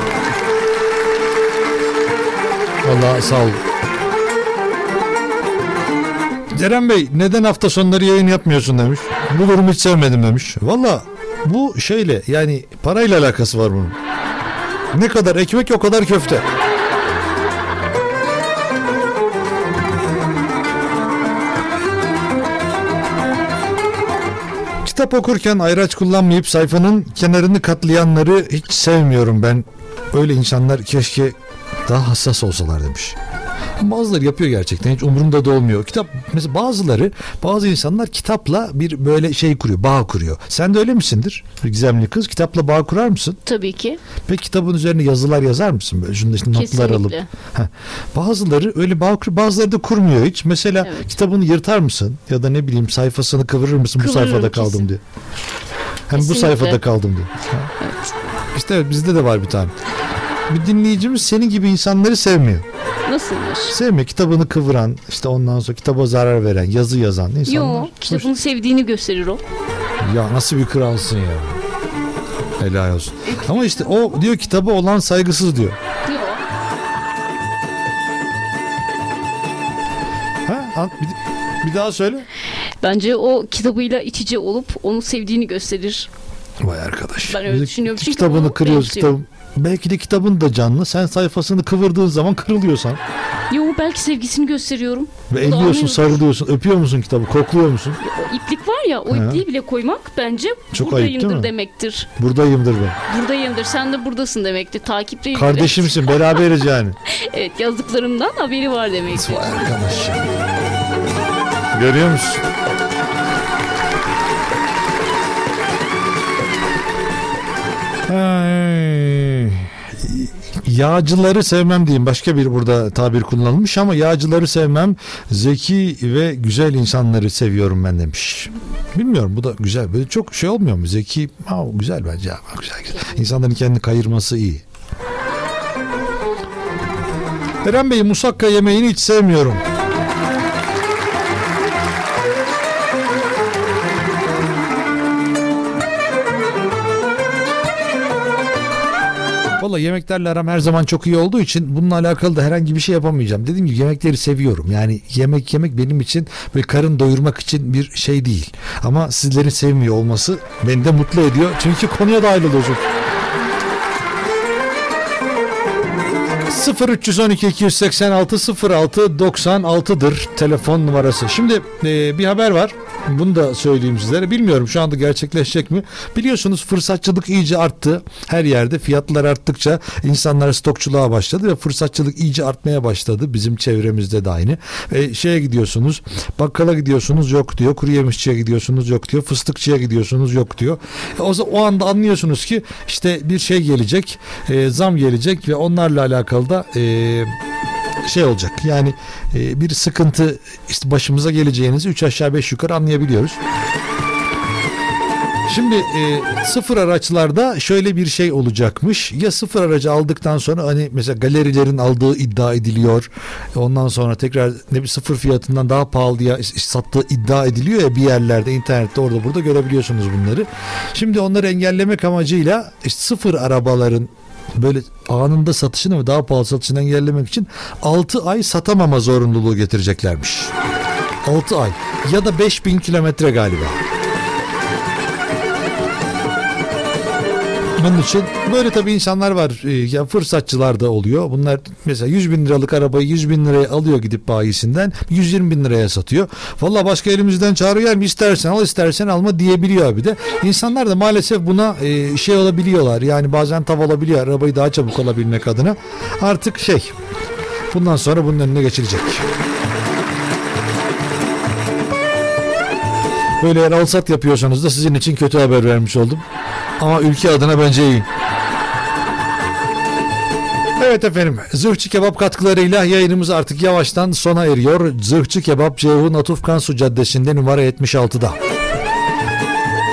Vallahi sağ ol. Ceren Bey neden hafta sonları yayın yapmıyorsun demiş. Bu durumu hiç sevmedim demiş. Valla bu şeyle yani parayla alakası var bunun. Ne kadar ekmek o kadar köfte. Kitap okurken ayraç kullanmayıp sayfanın kenarını katlayanları hiç sevmiyorum ben. Öyle insanlar keşke daha hassas olsalar demiş. Bazıları yapıyor gerçekten hiç umurumda da olmuyor. Kitap mesela bazıları bazı insanlar kitapla bir böyle şey kuruyor bağ kuruyor. Sen de öyle misindir? Gizemli kız kitapla bağ kurar mısın? Tabii ki. Peki kitabın üzerine yazılar yazar mısın? Böyle şunda işte notlar alıp. Heh. Bazıları öyle bağ kuruyor bazıları da kurmuyor hiç. Mesela Evet. kitabını yırtar mısın? Ya da ne bileyim sayfasını kıvırır mısın bu Kıvırırım sayfada kaldım kesin. diye. Hem bu Kesinlikle. sayfada kaldım diye. Evet. İşte evet, bizde de var bir tane. Bir dinleyicimiz senin gibi insanları sevmiyor. Nasılmış? Sevmiyor. Kitabını kıvıran, işte ondan sonra kitaba zarar veren, yazı yazan insanlar. Yo, kitabını sevdiğini gösterir o. Ya nasıl bir kralsın ya. Helal olsun. Ama işte o diyor kitabı olan saygısız diyor. Yo. Ha? Bir, bir daha söyle. Bence o kitabıyla iç içe olup onu sevdiğini gösterir. Vay arkadaş. Ben öyle Biz düşünüyorum. Çünkü Kitabını kırıyoruz benziyor. Belki de kitabın da canlı. Sen sayfasını kıvırdığın zaman kırılıyorsan Yo belki sevgisini gösteriyorum. ve da elliyorsun, sarılıyorsun, öpüyor musun kitabı, kokluyor musun? O iplik var ya o He. ipliği bile koymak bence Çok ayıp değil buradayımdır mi? demektir. Buradayımdır ben. Buradayımdır sen de buradasın demektir. Takipteyim. Kardeşimsin, beraberiz yani. Evet yazdıklarımdan haberi var demektir. Arkadaş ya. Görüyor musun? Ay. Yağcıları sevmem diyeyim. Başka bir burada tabir kullanılmış ama yağcıları sevmem. Zeki ve güzel insanları seviyorum ben demiş. Bilmiyorum bu da güzel. Böyle çok şey olmuyor mu? Zeki ha, güzel bence. ama Güzel, güzel. İnsanların kendini kayırması iyi. Eren Bey musakka yemeğini hiç sevmiyorum. Valla yemeklerle aram her zaman çok iyi olduğu için bununla alakalı da herhangi bir şey yapamayacağım. Dediğim gibi yemekleri seviyorum. Yani yemek yemek benim için böyle karın doyurmak için bir şey değil. Ama sizlerin sevmiyor olması beni de mutlu ediyor. Çünkü konuya dahil oluyorsun. 0312 286 06 96'dır telefon numarası. Şimdi e, bir haber var. Bunu da söyleyeyim sizlere. Bilmiyorum şu anda gerçekleşecek mi? Biliyorsunuz fırsatçılık iyice arttı. Her yerde fiyatlar arttıkça insanlar stokçuluğa başladı ve fırsatçılık iyice artmaya başladı. Bizim çevremizde de aynı. E, şeye gidiyorsunuz, bakkala gidiyorsunuz yok diyor. Kuru yemişçiye gidiyorsunuz yok diyor. Fıstıkçıya gidiyorsunuz yok diyor. E, o, o anda anlıyorsunuz ki işte bir şey gelecek, e, zam gelecek ve onlarla alakalı da e, şey olacak. Yani e, bir sıkıntı işte başımıza geleceğinizi 3 aşağı 5 yukarı anlayabiliyoruz. Şimdi e, sıfır araçlarda şöyle bir şey olacakmış. Ya sıfır aracı aldıktan sonra hani mesela galerilerin aldığı iddia ediliyor. Ondan sonra tekrar ne bir sıfır fiyatından daha pahalıya is- sattığı iddia ediliyor ya bir yerlerde internette orada burada görebiliyorsunuz bunları. Şimdi onları engellemek amacıyla işte sıfır arabaların böyle anında satışını ve daha pahalı satışını engellemek için 6 ay satamama zorunluluğu getireceklermiş. 6 ay ya da 5000 kilometre galiba. Onun için böyle tabii insanlar var. Ee, Ya fırsatçılar da oluyor. Bunlar mesela 100 bin liralık arabayı 100 bin liraya alıyor gidip bayisinden 120 bin liraya satıyor. Valla başka elimizden çağrı gelmiyor. İstersen al istersen alma diyebiliyor bir de. İnsanlar da maalesef buna e, şey olabiliyorlar. Yani bazen tav olabiliyor arabayı daha çabuk alabilmek adına. Artık şey bundan sonra bunun önüne geçilecek. Böyle alsat yapıyorsanız da sizin için kötü haber vermiş oldum. Ama ülke adına bence iyi. Evet efendim Zırhçı Kebap katkılarıyla yayınımız artık yavaştan sona eriyor. Zırhçı Kebap Ceyhun Atuf Kansu Caddesi'nde numara 76'da.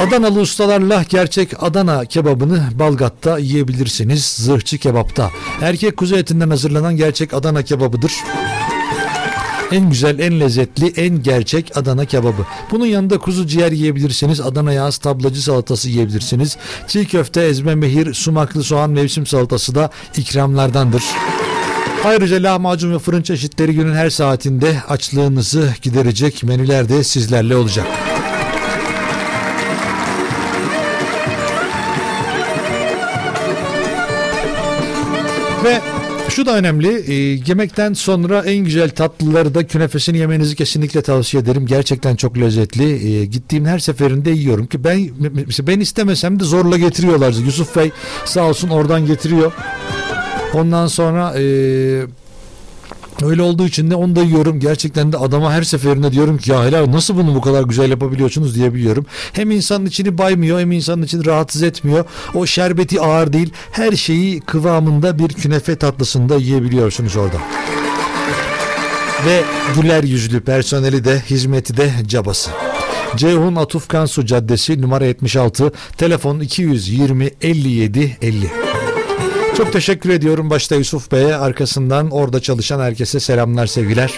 Adanalı ustalarla gerçek Adana kebabını Balgat'ta yiyebilirsiniz. Zırhçı Kebap'ta. Erkek kuzu etinden hazırlanan gerçek Adana kebabıdır. En güzel, en lezzetli, en gerçek Adana kebabı. Bunun yanında kuzu ciğer yiyebilirsiniz. Adana yağız tablacı salatası yiyebilirsiniz. Çiğ köfte, ezme mehir, sumaklı soğan mevsim salatası da ikramlardandır. Ayrıca lahmacun ve fırın çeşitleri günün her saatinde açlığınızı giderecek menüler de sizlerle olacak. Ve şu da önemli. e, yemekten sonra en güzel tatlıları da künefesini yemenizi kesinlikle tavsiye ederim. Gerçekten çok lezzetli. E, gittiğim her seferinde yiyorum ki ben ben istemesem de zorla getiriyorlar. Yusuf Bey sağ olsun oradan getiriyor. Ondan sonra e, Öyle olduğu için de onu da yiyorum. Gerçekten de adama her seferinde diyorum ki ya helal nasıl bunu bu kadar güzel yapabiliyorsunuz diyebiliyorum. Hem insanın içini baymıyor hem insanın içini rahatsız etmiyor. O şerbeti ağır değil. Her şeyi kıvamında bir künefe tatlısında yiyebiliyorsunuz orada. Ve güler yüzlü personeli de hizmeti de cabası. Ceyhun Atuf Kansu Caddesi numara 76 telefon 220 57 50. Çok teşekkür ediyorum başta Yusuf Bey'e arkasından orada çalışan herkese selamlar sevgiler.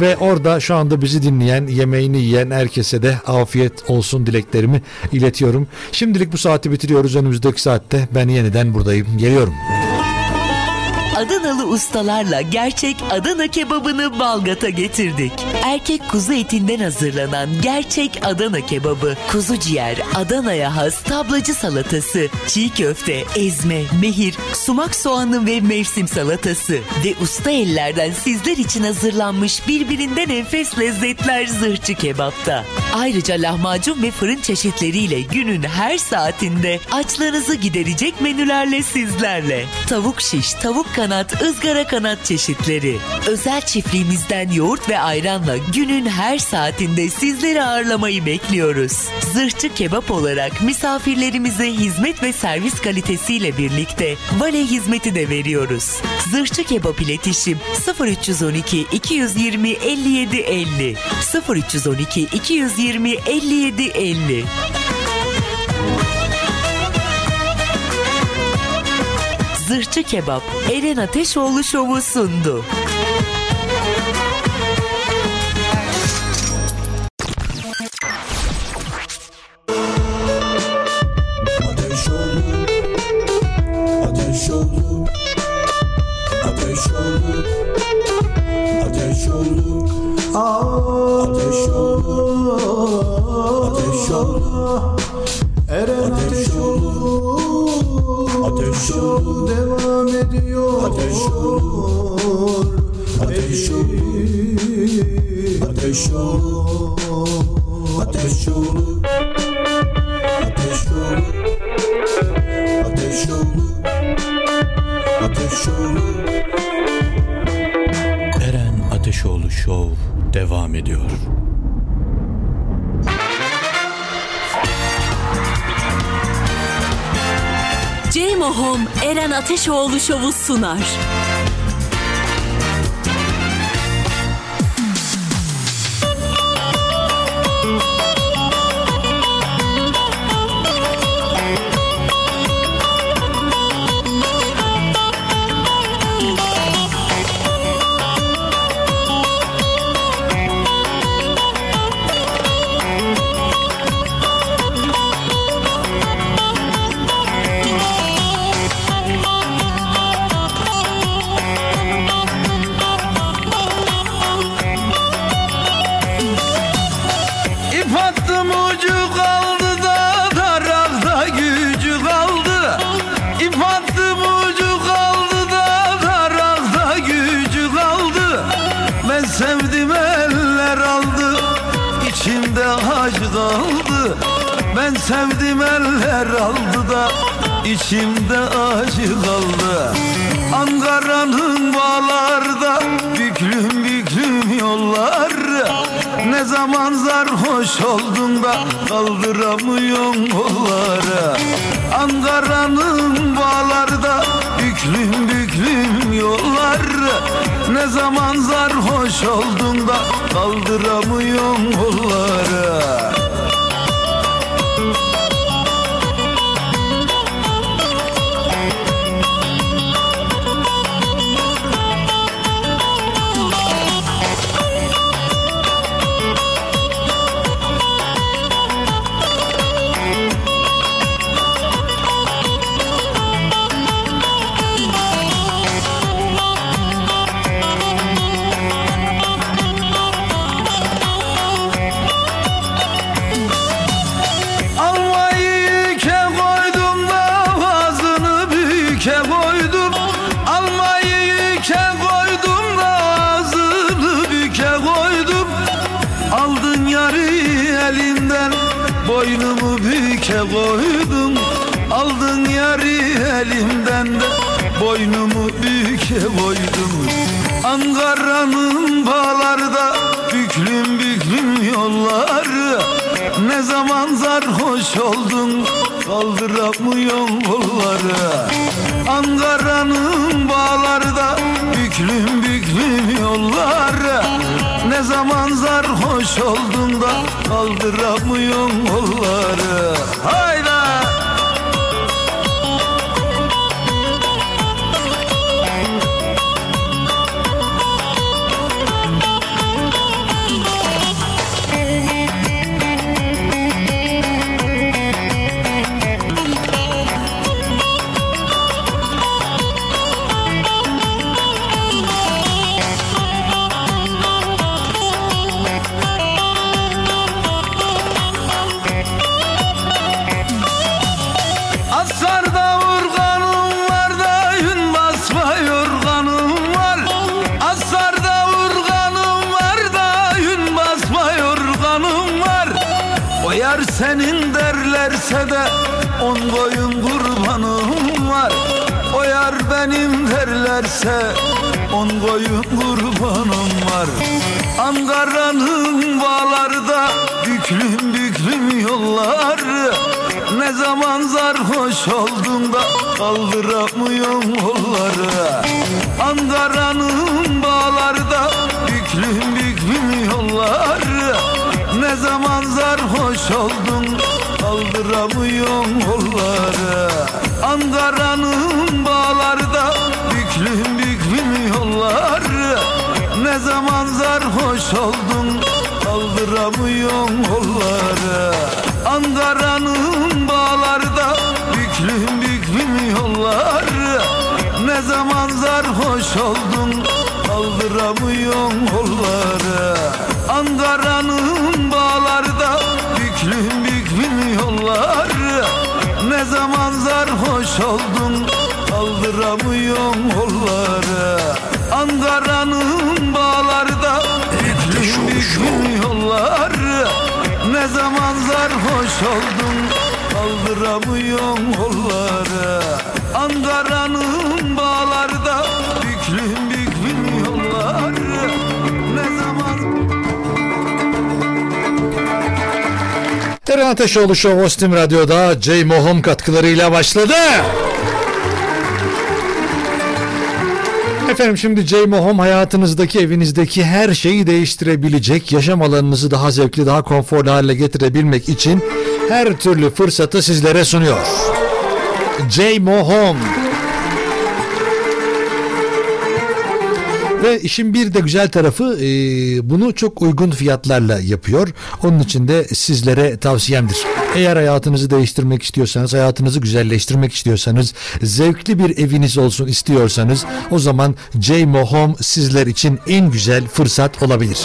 Ve orada şu anda bizi dinleyen, yemeğini yiyen herkese de afiyet olsun dileklerimi iletiyorum. Şimdilik bu saati bitiriyoruz. Önümüzdeki saatte ben yeniden buradayım. Geliyorum. Adanalı ustalarla gerçek Adana kebabını Balgat'a getirdik. Erkek kuzu etinden hazırlanan gerçek Adana kebabı, kuzu ciğer, Adana'ya has tablacı salatası, çiğ köfte, ezme, mehir, sumak soğanı ve mevsim salatası ve usta ellerden sizler için hazırlanmış birbirinden enfes lezzetler zırhçı kebapta. Ayrıca lahmacun ve fırın çeşitleriyle günün her saatinde açlarınızı giderecek menülerle sizlerle. Tavuk şiş, tavuk kanat, ızgara kanat çeşitleri. Özel çiftliğimizden yoğurt ve ayranla günün her saatinde sizleri ağırlamayı bekliyoruz. Zırhçı kebap olarak misafirlerimize hizmet ve servis kalitesiyle birlikte vale hizmeti de veriyoruz. Zırhçı kebap iletişim 0312 220 57 50 0312 220 57 50 Zırhçı Kebap Eren Ateşoğlu Şovu sundu. Ateş olur, ateş olur, ateş olur, Eren ateş olur, ateş olur, devam ediyor. ateş olur, ateş olur, ateş olur, ateş olur, ateş olur, ateş olur, ateş olur. Eren Ateşoğlu Show devam ediyor. Ceymo Home Eren Ateşoğlu şovu sunar. İçimde acı kaldı. Ankara'nın bağlarda büklüm büklüm yollar. Ne zaman sarhoş oldun da kaldıramıyorsun kolları? Ankara'nın bağlarda büklüm büklüm yollar. Ne zaman sarhoş oldun da kaldıramıyorsun kolları Boynumu büke koydum Ankara'nın bağlarda Büklüm büklüm yolları. Ne zaman sarhoş oldun Kaldıramıyorum kolları. Ankara'nın bağlarda Büklüm büklüm yolları. Ne zaman sarhoş oldun da Kaldıramıyorum kolları. Hayda derlerse on boyun kurbanım var. Ankara'nın bağlarda büklüm büklüm yolları. Ne zaman sarhoş oldum da kaldıramıyorum kolları. Ankara'nın bağlarda büklüm büklüm yolları. Ne zaman sarhoş oldum kaldıramıyorum kolları. Ankara'nın Ne zaman sarhoş oldum kaldıramıyorum kolları. Ankara'nın bağlarda büklüm büklüm yolları. Ne zaman sarhoş oldum kaldıramıyorum kolları. Ankara'nın bağlarda büklüm büklüm yolları. Ne zaman sarhoş oldum kaldıramıyorum kolları. Ankara'nın bağlarda büklüm yolları Ne zaman sarhoş oldum kaldıramıyorum kolları Ankara'nın bağlarda büklüm büklüm yolları Ne zaman Eren Ateşoğlu Show Ostim Radyo'da J. Mohom katkılarıyla başladı. Efendim şimdi J. Mohom hayatınızdaki evinizdeki her şeyi değiştirebilecek, yaşam alanınızı daha zevkli, daha konforlu hale getirebilmek için her türlü fırsatı sizlere sunuyor. J. Mohom. Ve işin bir de güzel tarafı e, bunu çok uygun fiyatlarla yapıyor. Onun için de sizlere tavsiyemdir. Eğer hayatınızı değiştirmek istiyorsanız, hayatınızı güzelleştirmek istiyorsanız, zevkli bir eviniz olsun istiyorsanız o zaman JMO Home sizler için en güzel fırsat olabilir.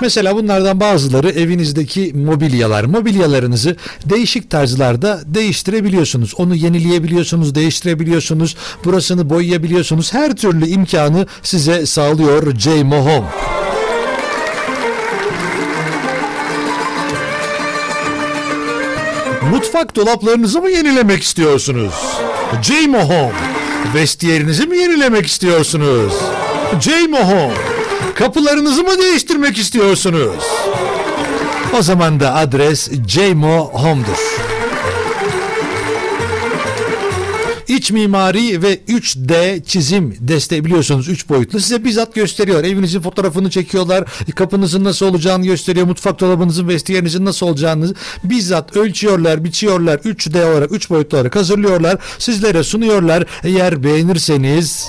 Mesela bunlardan bazıları evinizdeki mobilyalar. Mobilyalarınızı değişik tarzlarda değiştirebiliyorsunuz. Onu yenileyebiliyorsunuz, değiştirebiliyorsunuz. Burasını boyayabiliyorsunuz. Her türlü imkanı size sağlıyor JMO Home. Mutfak dolaplarınızı mı yenilemek istiyorsunuz? JMO Home. Vestiyerinizi mi yenilemek istiyorsunuz? JMO Home. Kapılarınızı mı değiştirmek istiyorsunuz? O zaman da adres JMO Home'dur. İç mimari ve 3D çizim desteği biliyorsunuz 3 boyutlu size bizzat gösteriyor. Evinizin fotoğrafını çekiyorlar. Kapınızın nasıl olacağını gösteriyor. Mutfak dolabınızın vestiyerinizin nasıl olacağını bizzat ölçüyorlar, biçiyorlar. 3D olarak 3 boyutlu olarak hazırlıyorlar. Sizlere sunuyorlar. Eğer beğenirseniz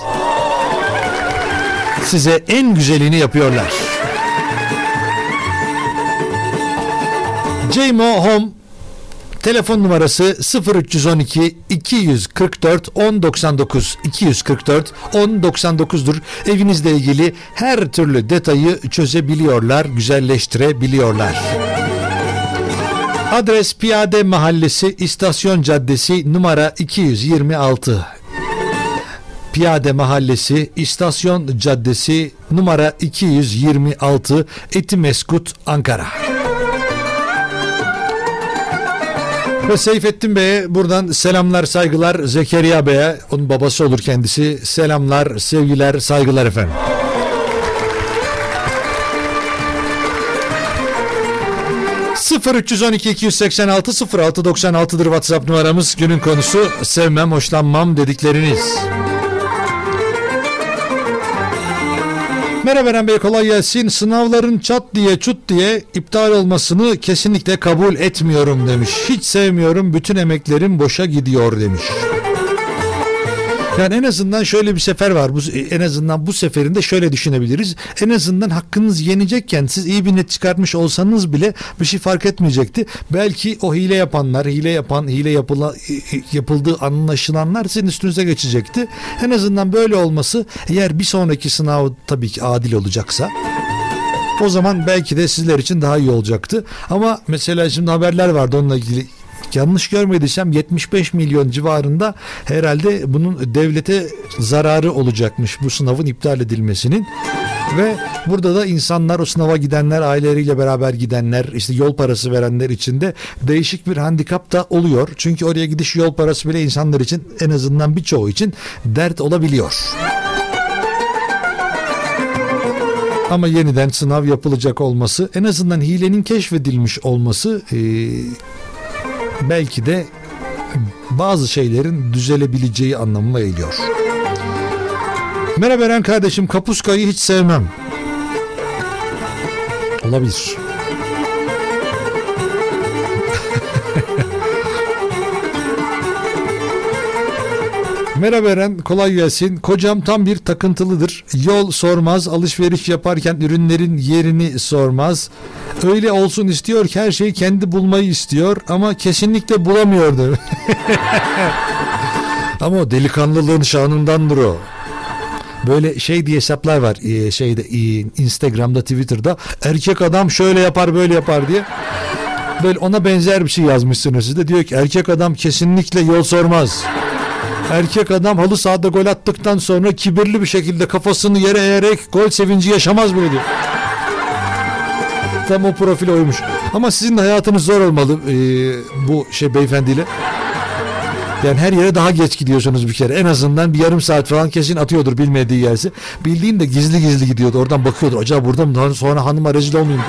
size en güzelini yapıyorlar. JMO Home telefon numarası 0312 244 1099 244 1099'dur. Evinizle ilgili her türlü detayı çözebiliyorlar, güzelleştirebiliyorlar. Adres Piyade Mahallesi İstasyon Caddesi numara 226. Piyade Mahallesi, İstasyon Caddesi, numara 226, Etimeskut, Ankara. Ve Seyfettin Bey'e buradan selamlar, saygılar. Zekeriya Bey'e, onun babası olur kendisi. Selamlar, sevgiler, saygılar efendim. ...0 312 286 06 96'dır WhatsApp numaramız. Günün konusu sevmem, hoşlanmam dedikleriniz. Merhaba Bey kolay gelsin. Sınavların çat diye çut diye iptal olmasını kesinlikle kabul etmiyorum demiş. Hiç sevmiyorum bütün emeklerim boşa gidiyor demiş. Yani en azından şöyle bir sefer var. Bu, en azından bu seferinde şöyle düşünebiliriz. En azından hakkınız yenecekken siz iyi bir net çıkartmış olsanız bile bir şey fark etmeyecekti. Belki o hile yapanlar, hile yapan, hile yapıla, yapıldığı anlaşılanlar sizin üstünüze geçecekti. En azından böyle olması eğer bir sonraki sınav tabii ki adil olacaksa o zaman belki de sizler için daha iyi olacaktı. Ama mesela şimdi haberler vardı onunla ilgili yanlış görmediysem 75 milyon civarında herhalde bunun devlete zararı olacakmış bu sınavın iptal edilmesinin. Ve burada da insanlar o sınava gidenler aileleriyle beraber gidenler işte yol parası verenler için de değişik bir handikap da oluyor. Çünkü oraya gidiş yol parası bile insanlar için en azından birçoğu için dert olabiliyor. Ama yeniden sınav yapılacak olması en azından hilenin keşfedilmiş olması belki de bazı şeylerin düzelebileceği anlamına geliyor. Merhaba Eren kardeşim kapuskayı hiç sevmem. Olabilir. Merhaba Eren, kolay gelsin. Kocam tam bir takıntılıdır. Yol sormaz, alışveriş yaparken ürünlerin yerini sormaz. Öyle olsun istiyor ki her şeyi kendi bulmayı istiyor ama kesinlikle bulamıyordu. ama o delikanlılığın şanındandır o. Böyle şey diye hesaplar var ee, şeyde ee, Instagram'da Twitter'da erkek adam şöyle yapar böyle yapar diye böyle ona benzer bir şey yazmışsınız siz de diyor ki erkek adam kesinlikle yol sormaz. Erkek adam halı sahada gol attıktan sonra kibirli bir şekilde kafasını yere eğerek gol sevinci yaşamaz bile diyor. Tam o profil oymuş. Ama sizin de hayatınız zor olmalı ee, bu şey beyefendiyle. Yani her yere daha geç gidiyorsunuz bir kere. En azından bir yarım saat falan kesin atıyordur bilmediği yerse. Bildiğin de gizli gizli gidiyordu. Oradan bakıyordur. Acaba burada mı? Sonra hanıma rezil olmayayım.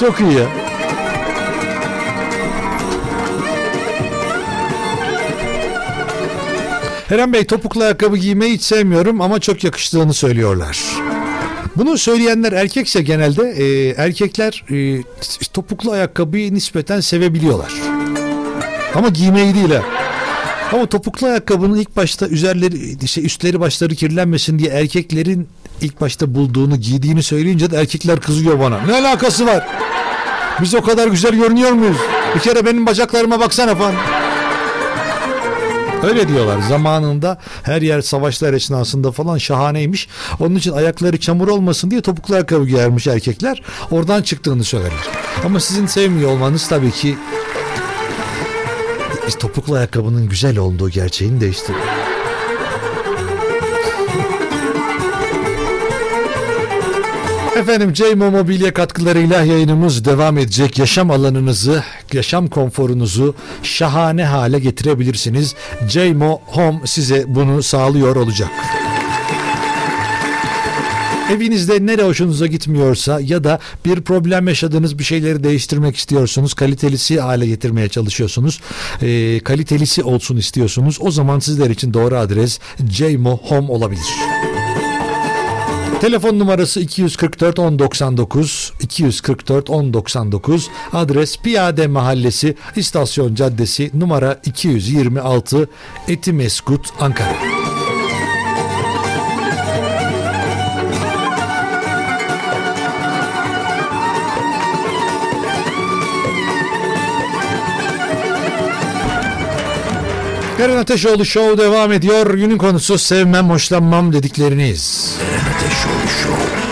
Çok iyi ya. Eren Bey topuklu ayakkabı giymeyi hiç sevmiyorum ama çok yakıştığını söylüyorlar. Bunu söyleyenler erkekse genelde e, erkekler e, topuklu ayakkabıyı nispeten sevebiliyorlar. Ama giymeyi değil ha. Ama topuklu ayakkabının ilk başta üzerleri işte üstleri başları kirlenmesin diye erkeklerin ilk başta bulduğunu giydiğini söyleyince de erkekler kızıyor bana. Ne alakası var? Biz o kadar güzel görünüyor muyuz? Bir kere benim bacaklarıma baksana falan. Öyle diyorlar. Zamanında her yer savaşlar esnasında falan şahaneymiş. Onun için ayakları çamur olmasın diye topuklu ayakkabı giyermiş erkekler. Oradan çıktığını söylerler. Ama sizin sevmiyor olmanız tabii ki topuklu ayakkabının güzel olduğu gerçeğini değiştiriyor. Efendim Ceymo Mobilya katkılarıyla yayınımız devam edecek. Yaşam alanınızı, yaşam konforunuzu şahane hale getirebilirsiniz. Ceymo Home size bunu sağlıyor olacak. Evinizde nere hoşunuza gitmiyorsa ya da bir problem yaşadığınız bir şeyleri değiştirmek istiyorsunuz, kalitelisi hale getirmeye çalışıyorsunuz, e, kalitelisi olsun istiyorsunuz. O zaman sizler için doğru adres Ceymo Home olabilir. Telefon numarası 244 1099 244 1099 adres Piyade Mahallesi İstasyon Caddesi numara 226 Etimeskut Ankara. Eren Ateşoğlu Show devam ediyor. Günün konusu sevmem, hoşlanmam dedikleriniz. Eren Ateşoğlu Show.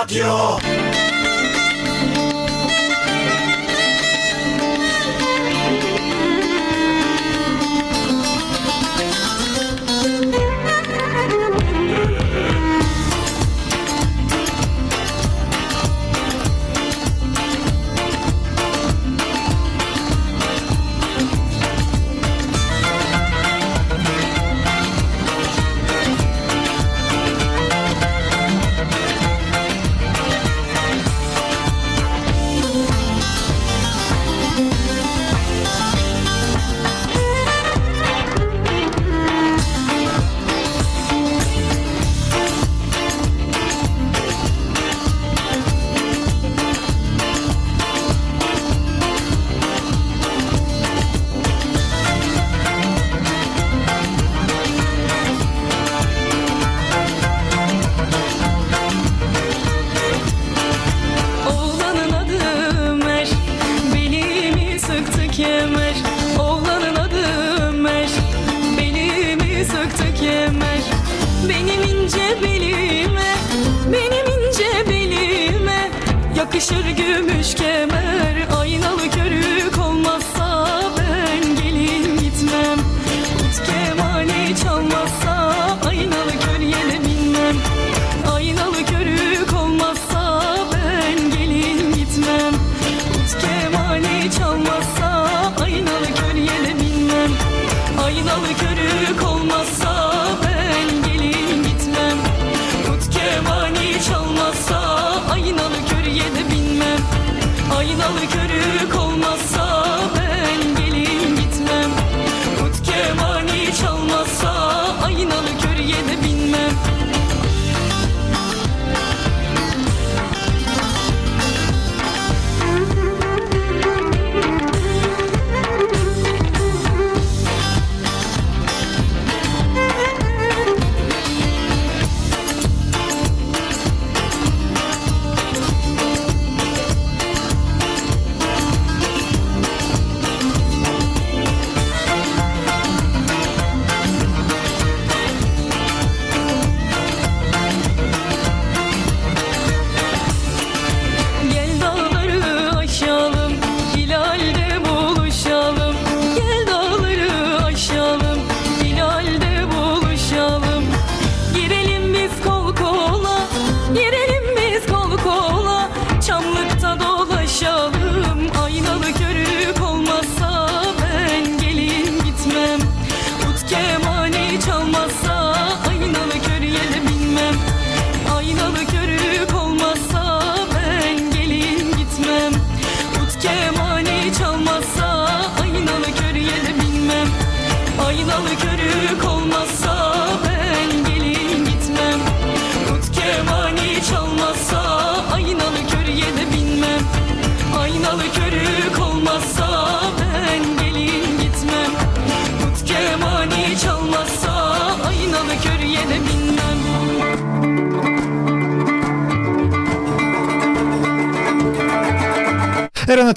Radio.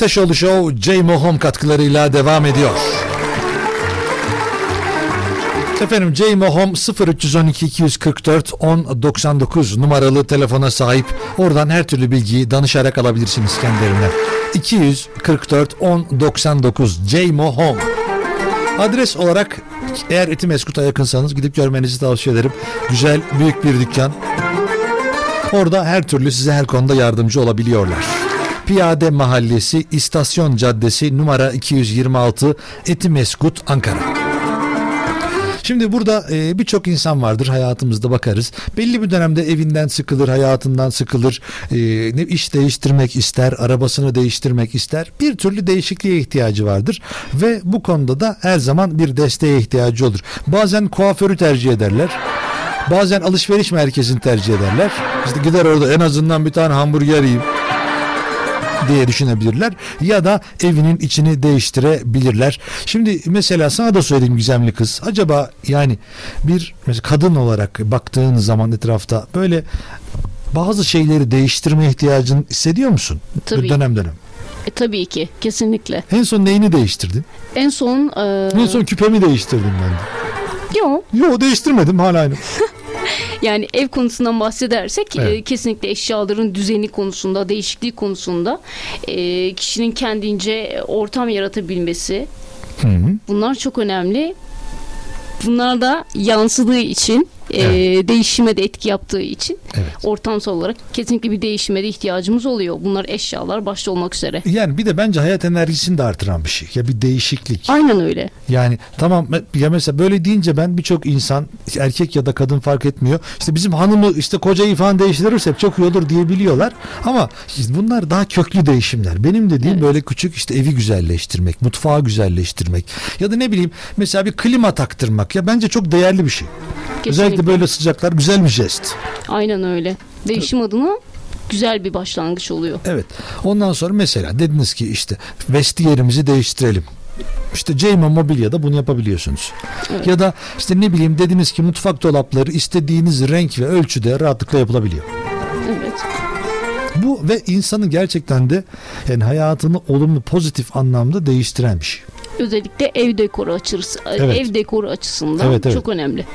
Ateşoğlu Show J. Mohom katkılarıyla devam ediyor. Efendim J. Mohom 0312 244 1099 numaralı telefona sahip. Oradan her türlü bilgiyi danışarak alabilirsiniz kendilerine. 244 1099 J. Mohom. Adres olarak eğer Etimeskut'a yakınsanız gidip görmenizi tavsiye ederim. Güzel büyük bir dükkan. Orada her türlü size her konuda yardımcı olabiliyorlar. Piyade Mahallesi, İstasyon Caddesi, numara 226, Etimeskut, Ankara. Şimdi burada e, birçok insan vardır hayatımızda bakarız. Belli bir dönemde evinden sıkılır, hayatından sıkılır. E, ne iş değiştirmek ister, arabasını değiştirmek ister. Bir türlü değişikliğe ihtiyacı vardır ve bu konuda da her zaman bir desteğe ihtiyacı olur. Bazen kuaförü tercih ederler. Bazen alışveriş merkezini tercih ederler. İşte gider orada en azından bir tane hamburger yiyeyim diye düşünebilirler ya da evinin içini değiştirebilirler. Şimdi mesela sana da söyleyeyim gizemli kız. Acaba yani bir mesela kadın olarak baktığın zaman etrafta böyle bazı şeyleri değiştirme ihtiyacını hissediyor musun? Tabii. Dönem dönem. E, tabii ki kesinlikle. En son neyini değiştirdin? En son e, En son küpemi değiştirdim ben de. yok Yo değiştirmedim hala aynı. yani ev konusundan bahsedersek Evet. e, kesinlikle eşyaların düzeni konusunda değişikliği konusunda e, kişinin kendince ortam yaratabilmesi Hı hı. bunlar çok önemli. Bunlar da yansıdığı için e, değişime de etki yaptığı için Evet. ortamsal olarak kesinlikle bir değişime de ihtiyacımız oluyor. Bunlar eşyalar başta olmak üzere. Yani bir de bence hayat enerjisini de artıran bir şey. Ya bir değişiklik. Aynen öyle. Yani tamam ya mesela böyle deyince ben birçok insan erkek ya da kadın fark etmiyor. İşte bizim hanımı işte kocayı falan değiştirirsek çok iyi olur diyebiliyorlar. Ama işte bunlar daha köklü değişimler. Benim dediğim böyle küçük işte evi güzelleştirmek, mutfağı güzelleştirmek ya da ne bileyim mesela bir klima taktırmak ya bence çok değerli bir şey. Özellikle böyle sıcaklar güzel bir jest. Aynen öyle. Değişim adına güzel bir başlangıç oluyor. Evet. Ondan sonra mesela dediniz ki işte vestiyerimizi değiştirelim. İşte Ceyma Mobilya'da bunu yapabiliyorsunuz. Evet. Ya da işte ne bileyim dediniz ki mutfak dolapları istediğiniz renk ve ölçüde rahatlıkla yapılabiliyor. Evet. Bu ve insanı gerçekten de yani hayatını olumlu pozitif anlamda değiştiren bir şey. Özellikle ev dekoru açısı, Evet. ev dekoru açısından Evet, evet. çok önemli.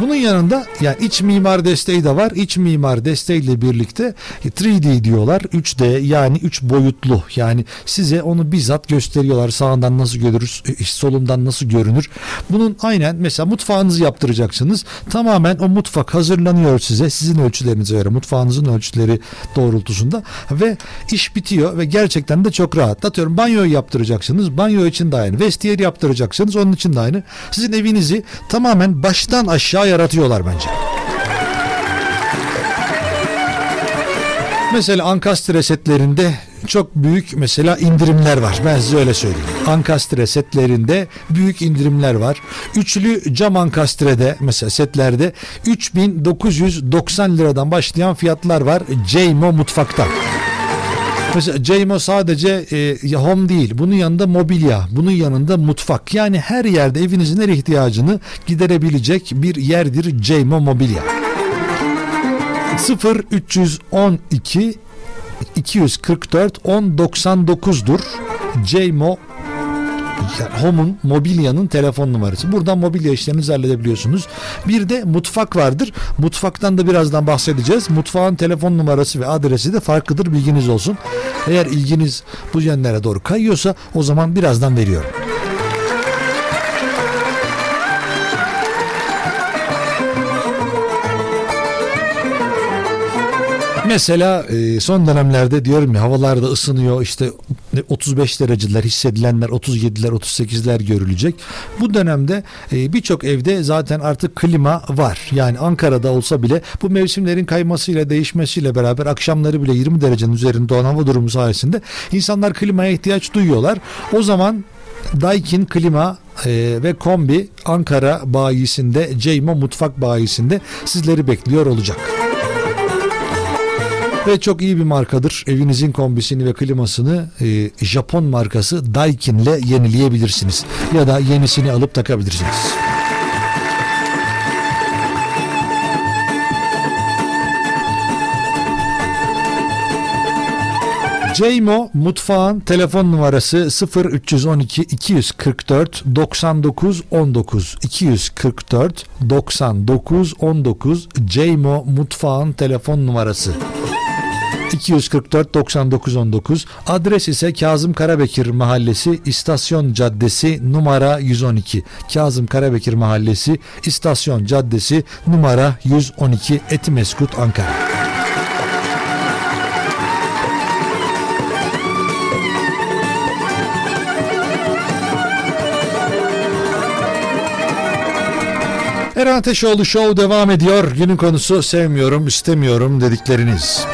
Bunun yanında yani iç mimar desteği de var. İç mimar desteğiyle birlikte 3D diyorlar. 3D yani 3 boyutlu. Yani size onu bizzat gösteriyorlar. Sağından nasıl görürüz, e, solundan nasıl görünür. Bunun aynen mesela mutfağınızı yaptıracaksınız. Tamamen o mutfak hazırlanıyor size. Sizin ölçülerinize göre mutfağınızın ölçüleri doğrultusunda ve iş bitiyor ve gerçekten de çok rahat. Atıyorum banyoyu yaptıracaksınız. Banyo için de aynı. Vestiyer yaptıracaksınız. Onun için de aynı. Sizin evinizi tamamen baştan aşağı yaratıyorlar bence. Mesela ankastre setlerinde çok büyük mesela indirimler var. Ben size öyle söyleyeyim. Ankastre setlerinde büyük indirimler var. Üçlü cam ankastrede mesela setlerde 3990 liradan başlayan fiyatlar var. Ceymo mutfakta. Mesela Ceymo sadece e, home değil. Bunun yanında mobilya, bunun yanında mutfak. Yani her yerde evinizin her ihtiyacını giderebilecek bir yerdir Ceymo mobilya. 0 312 244 1099'dur. Ceymo yani Home'un mobilyanın telefon numarası. Buradan mobilya işlerinizi halledebiliyorsunuz. Bir de mutfak vardır. Mutfaktan da birazdan bahsedeceğiz. Mutfağın telefon numarası ve adresi de farklıdır bilginiz olsun. Eğer ilginiz bu yönlere doğru kayıyorsa o zaman birazdan veriyorum. Mesela e, son dönemlerde diyorum ya havalarda ısınıyor işte 35 dereceler hissedilenler 37'ler 38'ler görülecek. Bu dönemde e, birçok evde zaten artık klima var. Yani Ankara'da olsa bile bu mevsimlerin kaymasıyla değişmesiyle beraber akşamları bile 20 derecenin üzerinde olan hava durumu sayesinde insanlar klimaya ihtiyaç duyuyorlar. O zaman Daikin Klima e, ve Kombi Ankara bayisinde Ceymo Mutfak bayisinde sizleri bekliyor olacak. Ve çok iyi bir markadır. Evinizin kombisini ve klimasını e, Japon markası Daikin ile yenileyebilirsiniz. Ya da yenisini alıp takabilirsiniz. Ceymo mutfağın telefon numarası 0312 244 99 19 244 99 19 Ceymo mutfağın telefon numarası. 244 99 19 adres ise Kazım Karabekir Mahallesi İstasyon Caddesi numara 112 Kazım Karabekir Mahallesi İstasyon Caddesi numara 112 Etimeskut Ankara Eren Ateşoğlu Show devam ediyor. Günün konusu sevmiyorum, istemiyorum dedikleriniz.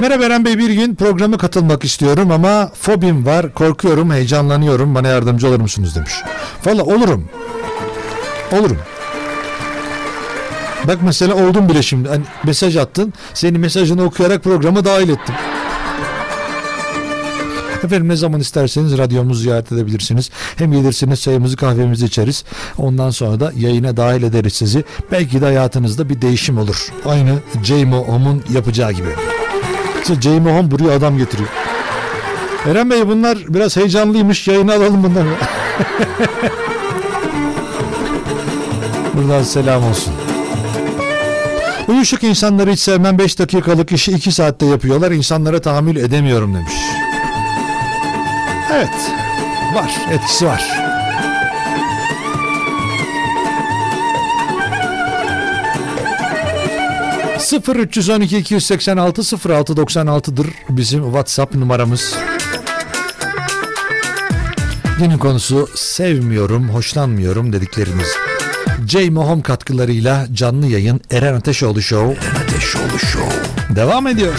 Merhaba Eren Bey bir gün programa katılmak istiyorum ama fobim var, korkuyorum, heyecanlanıyorum. Bana yardımcı olur musunuz demiş. Valla olurum. Olurum. Bak mesela oldum bile şimdi. Hani mesaj attın. Senin mesajını okuyarak programa dahil ettim. Efendim ne zaman isterseniz radyomuzu ziyaret edebilirsiniz. Hem gelirsiniz çayımızı kahvemizi içeriz. Ondan sonra da yayına dahil ederiz sizi. Belki de hayatınızda bir değişim olur. Aynı J.Mo Home'un yapacağı gibi. İşte J.Mo Home adam getiriyor. Eren Bey bunlar biraz heyecanlıymış. Yayına alalım bunları. Buradan selam olsun. Uyuşuk insanları hiç sevmem 5 dakikalık işi 2 saatte yapıyorlar. İnsanlara tahammül edemiyorum demiş. Evet. Var. Etkisi var. Sıfır 312 286 06 96'dır bizim WhatsApp numaramız. Günün konusu sevmiyorum, hoşlanmıyorum dediklerimiz. J Mohom katkılarıyla canlı yayın Eren Ateşoğlu Show. Eren Ateşoğlu Show. Devam ediyor.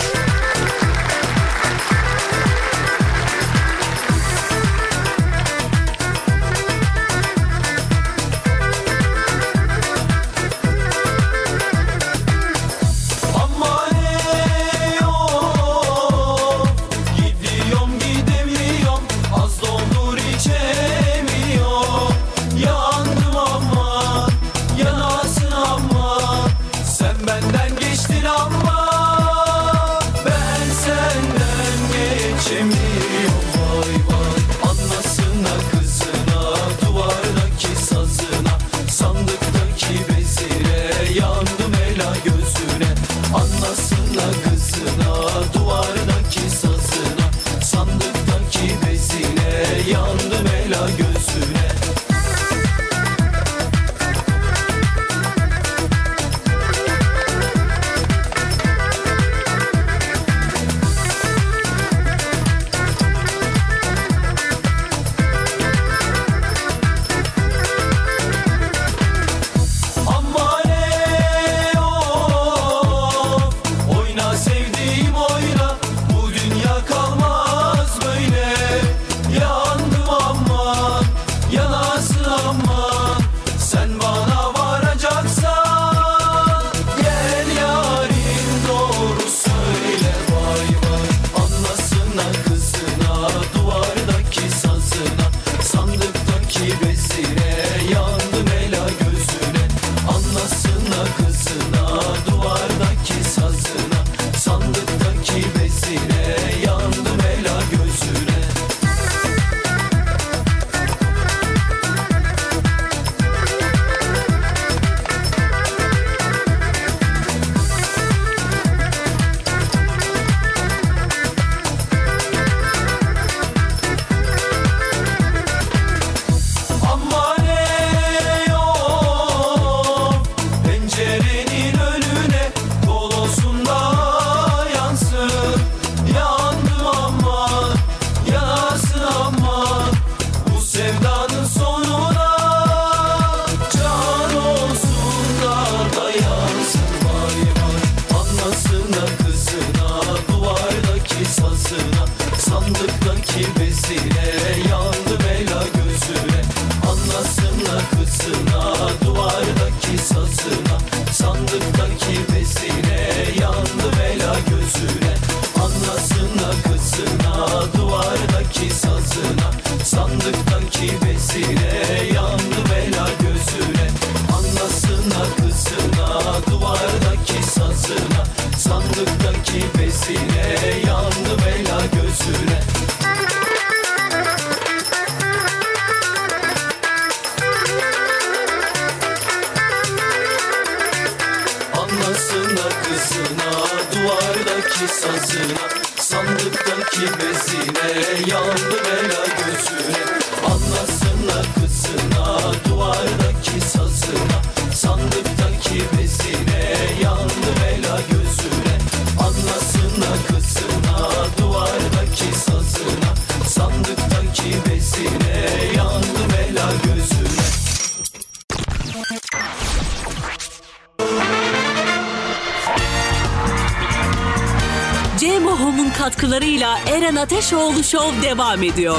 Ateşoğlu Show devam ediyor.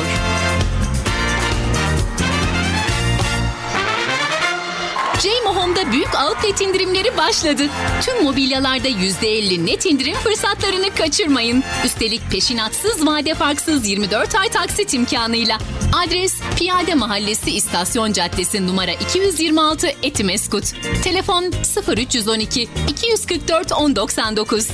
J-Mohom'da büyük outlet indirimleri başladı. Tüm mobilyalarda %50 net indirim fırsatlarını kaçırmayın. Üstelik peşinatsız vade farksız 24 ay taksit imkanıyla. Adres Piyade Mahallesi İstasyon Caddesi numara 226 Etimeskut. Telefon 0312 244 1099.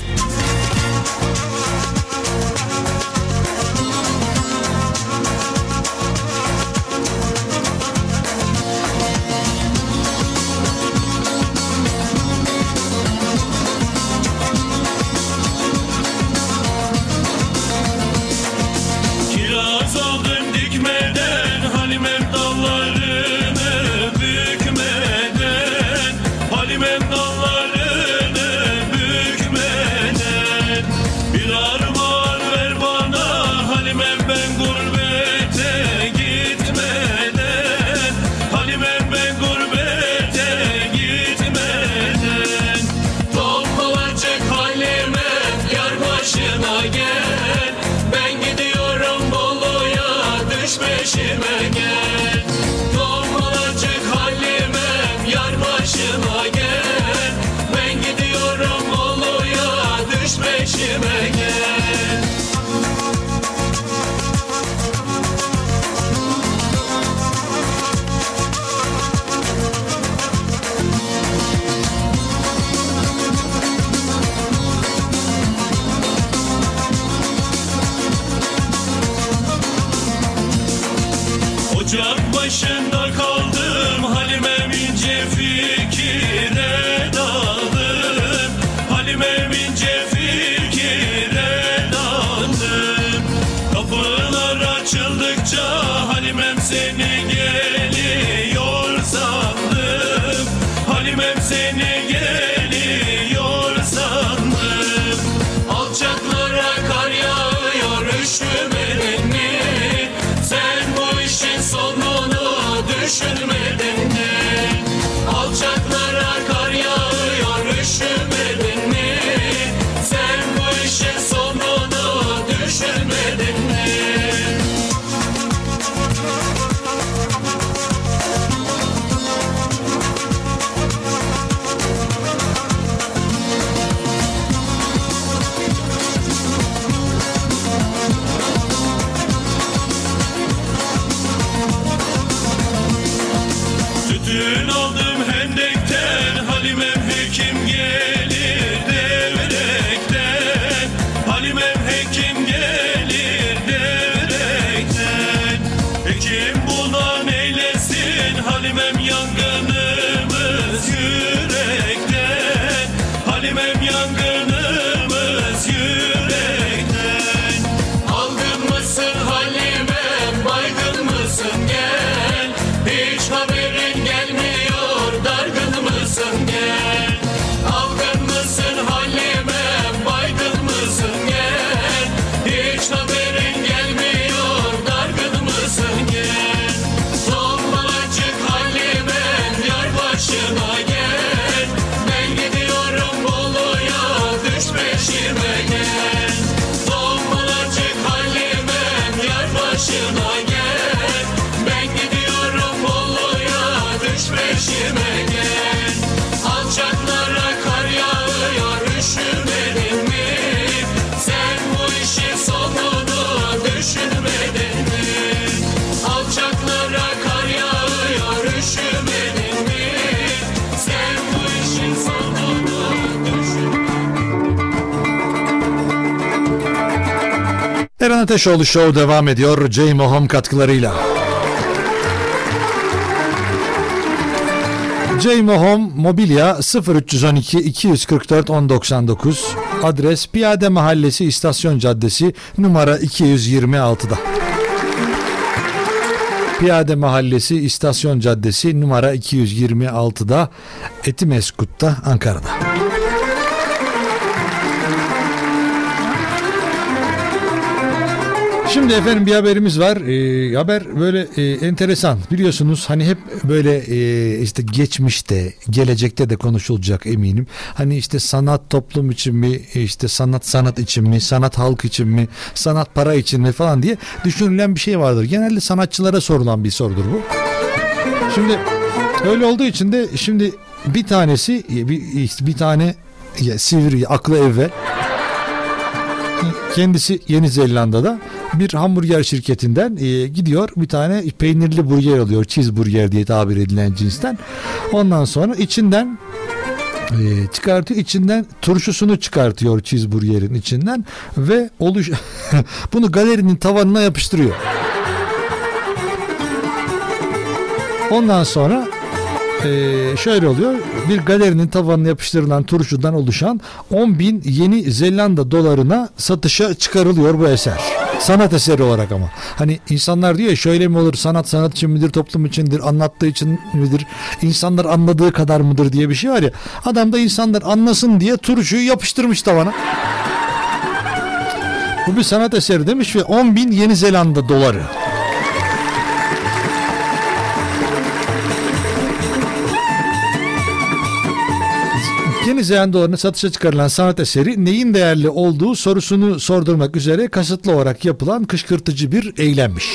Ceren Ateşoğlu Show devam ediyor Jamie Home katkılarıyla. Jamie Home Mobilya 0312 244 1099 adres Piyade Mahallesi İstasyon Caddesi numara 226'da. Piyade Mahallesi İstasyon Caddesi numara 226'da Etimeskut'ta Ankara'da. Şimdi efendim bir haberimiz var. Ee, haber böyle e, enteresan. Biliyorsunuz hani hep böyle e, işte geçmişte, gelecekte de konuşulacak eminim. Hani işte sanat toplum için mi, işte sanat sanat için mi, sanat halk için mi, sanat para için mi falan diye düşünülen bir şey vardır. Genelde sanatçılara sorulan bir sorudur bu. Şimdi öyle olduğu için de şimdi bir tanesi bir, işte bir tane ya, sivri aklı evvel kendisi Yeni Zelanda'da bir hamburger şirketinden e, gidiyor bir tane peynirli burger alıyor cheeseburger diye tabir edilen cinsten. Ondan sonra içinden e, çıkartıyor içinden turşusunu çıkartıyor cheeseburgerin içinden ve oluş bunu galerinin tavanına yapıştırıyor. Ondan sonra ee, şöyle oluyor. Bir galerinin tavanına yapıştırılan turşudan oluşan 10 bin Yeni Zelanda dolarına satışa çıkarılıyor bu eser. Sanat eseri olarak ama. Hani insanlar diyor ya şöyle mi olur sanat sanat için midir toplum içindir anlattığı için midir insanlar anladığı kadar mıdır diye bir şey var ya. Adam da insanlar anlasın diye turşuyu yapıştırmış tavana. Bu bir sanat eseri demiş ve 10 bin Yeni Zelanda doları. Yeni Zelandalarına satışa çıkarılan sanat eseri neyin değerli olduğu sorusunu sordurmak üzere kasıtlı olarak yapılan kışkırtıcı bir eylemmiş.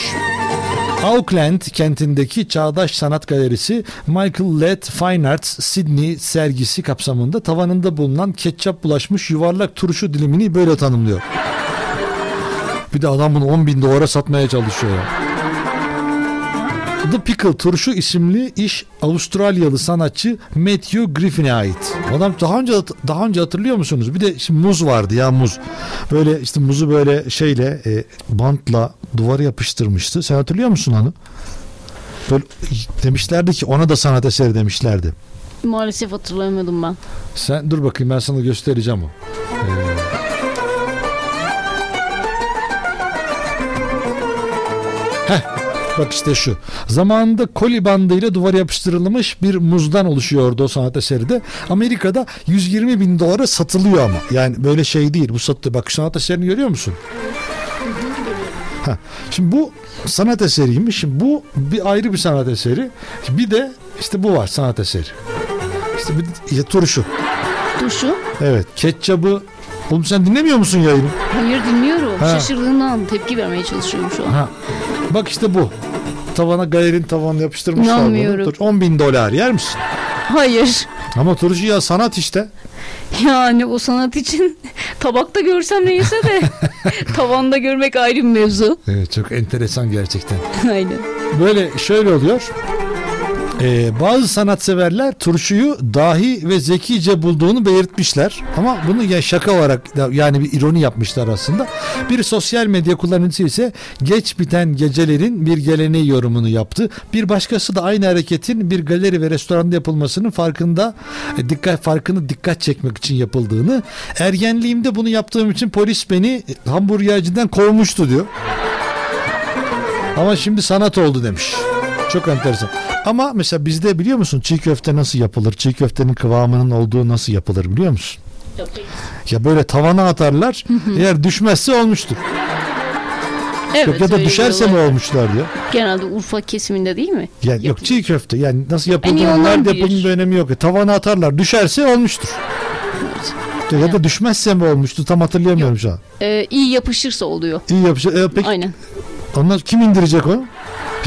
Auckland kentindeki Çağdaş Sanat Galerisi Michael Led Fine Arts Sydney sergisi kapsamında tavanında bulunan ketçap bulaşmış yuvarlak turşu dilimini böyle tanımlıyor. Bir de adam bunu 10 bin dolara satmaya çalışıyor. The Pickle Turşu isimli iş Avustralyalı sanatçı Matthew Griffin'e ait. Adam daha önce daha önce hatırlıyor musunuz? Bir de şimdi muz vardı ya muz. Böyle işte muzu böyle şeyle e, bantla duvara yapıştırmıştı. Sen hatırlıyor musun onu? Böyle demişlerdi ki ona da sanat eseri demişlerdi. Maalesef hatırlayamadım ben. Sen dur bakayım ben sana göstereceğim o. Ee, Heh, Bak işte şu. Zamanında koli bandıyla duvara yapıştırılmış bir muzdan oluşuyordu o sanat eseri de. Amerika'da 120 bin dolara satılıyor ama. Yani böyle şey değil. Bu satılıyor. Bak sanat eserini görüyor musun? Ha. Şimdi bu sanat eseriymiş. Şimdi bu bir ayrı bir sanat eseri. Bir de işte bu var sanat eseri. İşte bir ya, turşu. Turşu? Evet. Ketçabı Oğlum sen dinlemiyor musun yayını? Hayır dinliyorum. Ha. Şaşırdığımdan tepki vermeye çalışıyorum şu an. Ha. Bak işte bu. Tavana galerin tavanına yapıştırmışlar İnanmıyorum. bunu. Dur, 10 bin dolar yer misin? Hayır. Ama turşu ya sanat işte. Yani o sanat için tabakta görsem neyse de tavanda görmek ayrı bir mevzu. Evet çok enteresan gerçekten. Aynen. Böyle şöyle oluyor. Ee, bazı sanatseverler turşuyu dahi ve zekice bulduğunu belirtmişler. Ama bunu ya şaka olarak yani bir ironi yapmışlar aslında. Bir sosyal medya kullanıcısı ise geç biten gecelerin bir geleneği yorumunu yaptı. Bir başkası da aynı hareketin bir galeri ve restoranda yapılmasının farkında e, dikkat farkını dikkat çekmek için yapıldığını, ergenliğimde bunu yaptığım için polis beni hamburgerciden kovmuştu diyor. Ama şimdi sanat oldu demiş. Çok enteresan. Ama mesela bizde biliyor musun çiğ köfte nasıl yapılır? Çiğ köftenin kıvamının olduğu nasıl yapılır biliyor musun? Ya böyle tavana atarlar. Eğer düşmezse olmuştur. Evet, yok ya da düşerse mi olmuşlar diyor. Genelde Urfa kesiminde değil mi? Ya yok çiğ köfte yani nasıl yapıldığının onlar nerede yapıldığının önemi yok. Tavana atarlar. Düşerse olmuştur. Ya da düşmezse mi olmuştu tam hatırlayamıyorum şu an. Ee, iyi yapışırsa oluyor. İyi yapacak. E, peki Aynen. onlar kim indirecek onu?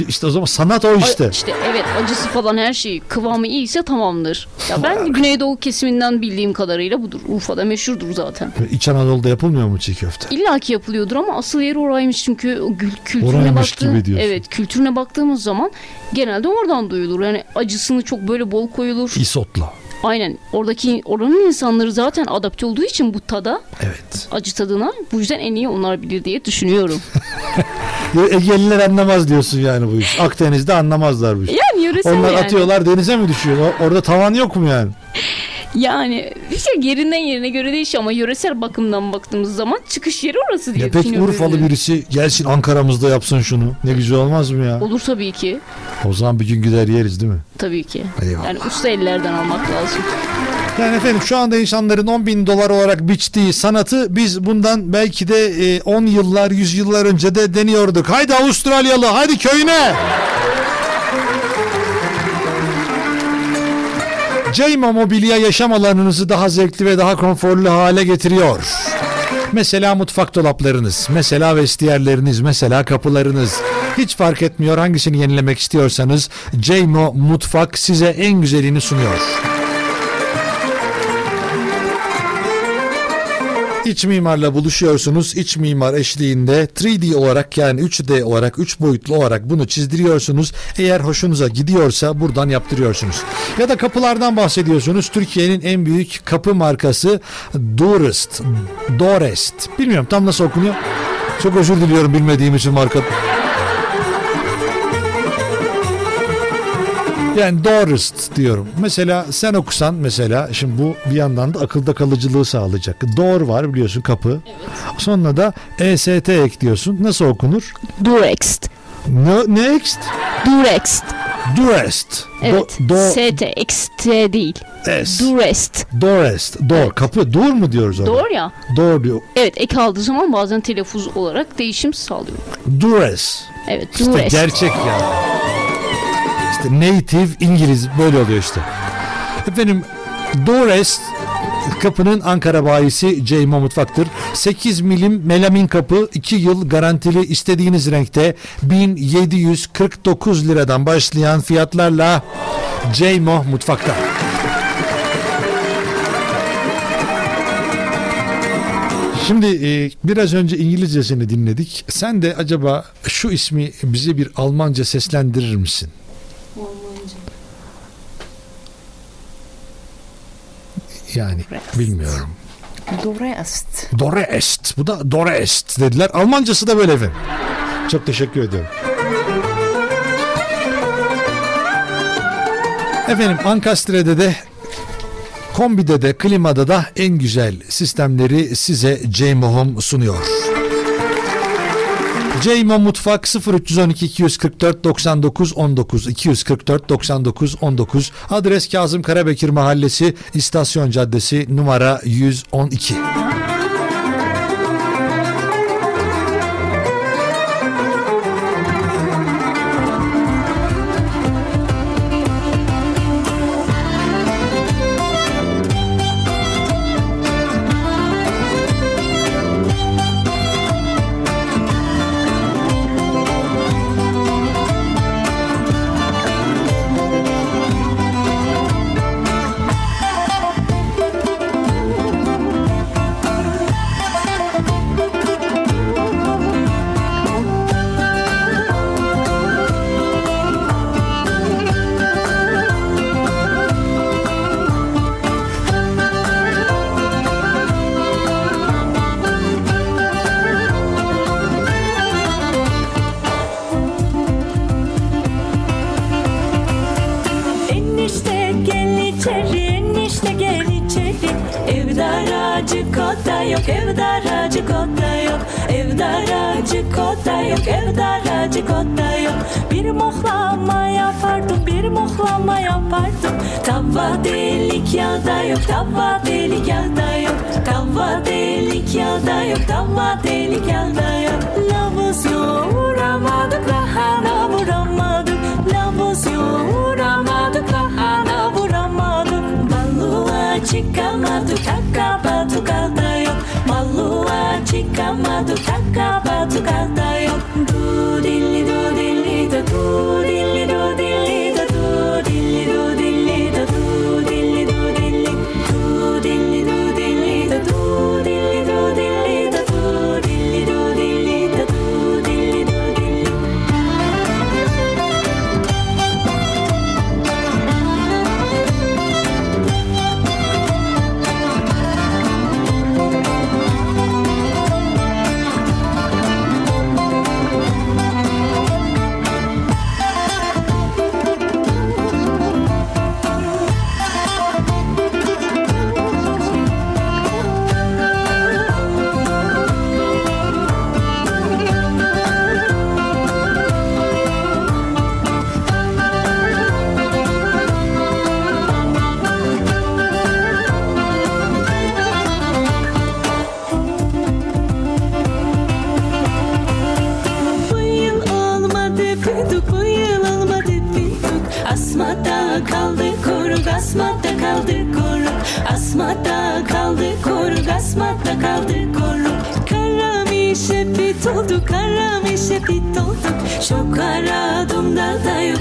İşte o zaman sanat o işte. İşte evet acısı falan her şeyi kıvamı iyiyse tamamdır. Ya ben Güneydoğu kesiminden bildiğim kadarıyla budur. Urfa'da meşhurdur zaten. İç Anadolu'da yapılmıyor mu çiğ köfte? İlla ki yapılıyordur ama asıl yeri oraymış çünkü o gül- kültürüne Oraymış baktığım gibi diyorsun. evet kültürüne baktığımız zaman genelde oradan duyulur. Yani acısını çok böyle bol koyulur. İsotla. Aynen. Oradaki oranın insanları zaten adapte olduğu için bu tada Evet. acı tadına bu yüzden en iyi onlar bilir diye düşünüyorum. Egeliler anlamaz diyorsun yani bu iş. Akdeniz'de anlamazlar bu iş. yani yöresel Onlar yani. atıyorlar denize mi düşüyor? Orada tavan yok mu yani? Yani işte yerinden yerine göre değişiyor ama yöresel bakımdan baktığımız zaman çıkış yeri orası diye Ya peki düşünüyorum. Urfalı birisi gelsin Ankara'mızda yapsın şunu. Ne güzel olmaz mı ya? Olur tabii ki. O zaman bir gün gider yeriz değil mi? Tabii ki. Eyvallah. Yani usta ellerden almak lazım. Yani efendim şu anda insanların 10 bin dolar olarak biçtiği sanatı biz bundan belki de e, 10 yıllar 100 yıllar önce de deniyorduk. Haydi Avustralyalı haydi köyüne. Cayma Mobilya yaşam alanınızı daha zevkli ve daha konforlu hale getiriyor. Mesela mutfak dolaplarınız, mesela vestiyerleriniz, mesela kapılarınız. Hiç fark etmiyor hangisini yenilemek istiyorsanız Caymo Mutfak size en güzelini sunuyor. İç mimarla buluşuyorsunuz. İç mimar eşliğinde 3D olarak yani 3D olarak 3 boyutlu olarak bunu çizdiriyorsunuz. Eğer hoşunuza gidiyorsa buradan yaptırıyorsunuz. Ya da kapılardan bahsediyorsunuz. Türkiye'nin en büyük kapı markası Durest. Dorest. Bilmiyorum tam nasıl okunuyor. Çok özür diliyorum bilmediğim için marka. Yani Dorist diyorum. Mesela sen okusan mesela şimdi bu bir yandan da akılda kalıcılığı sağlayacak. Door var biliyorsun kapı. Sonra da EST ekliyorsun. Nasıl okunur? Durext. Ne, next? Durext. Durest. Evet. Do, do, ST, XT değil. S. Durest. Dorest. Door. Kapı. Dur mu diyoruz ona? Doğru ya. Door diyor. Evet ek aldığı zaman bazen telaffuz olarak değişim sağlıyor. Dures. Evet İşte Durest. gerçek yani. Native İngiliz böyle oluyor işte. Efendim Dores kapının Ankara bayisi Ceymo Mutfaktır. 8 milim melamin kapı 2 yıl garantili istediğiniz renkte 1749 liradan başlayan fiyatlarla Ceymo Mutfak'ta. Şimdi e, biraz önce İngilizcesini dinledik. Sen de acaba şu ismi bize bir Almanca seslendirir misin? Yani bilmiyorum. Dorest. Dorest. Bu da Dorest dediler. Almancası da böyle efendim. Çok teşekkür ediyorum. Efendim Ankastre'de de Kombide de klimada da en güzel sistemleri size Ceymo Home sunuyor. Ceymo Mutfak 0312 244 99 19 244 99 19 adres Kazım Karabekir Mahallesi İstasyon Caddesi numara 112.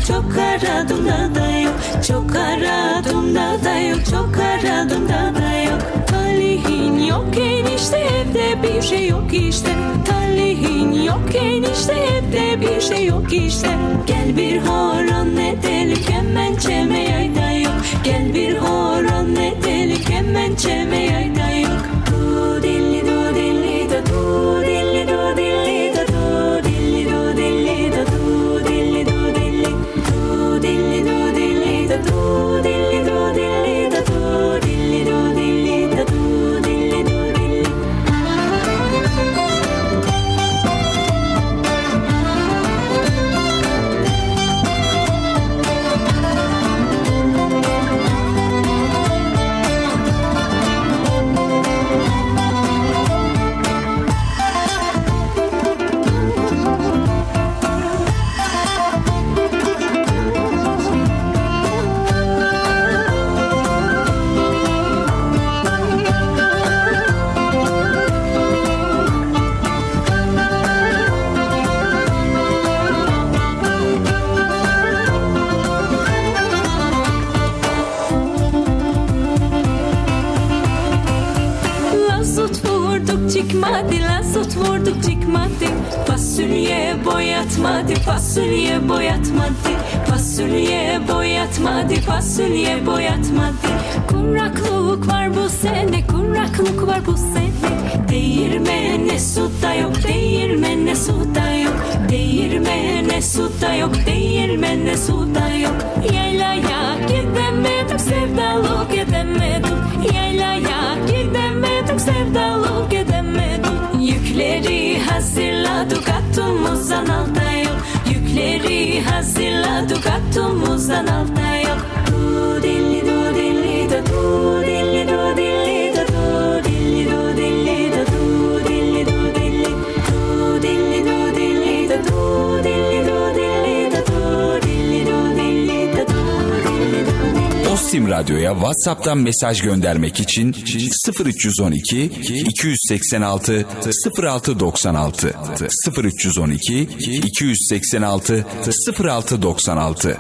çok aradımda da yok. Çok aradımda da yok. Çok aradımda da yok. Talihin yok enişte evde bir şey yok işte. Talihin yok enişte evde bir şey yok işte. Gel bir horon edelim hemen çeme yayda yok Gel bir horon edelim hemen çeme boyatmadı Fasulye boyatmadı. Kumrak тому занавтає як Erkam Radyo'ya WhatsApp'tan mesaj göndermek için 0312 286 0696 0312 286 0696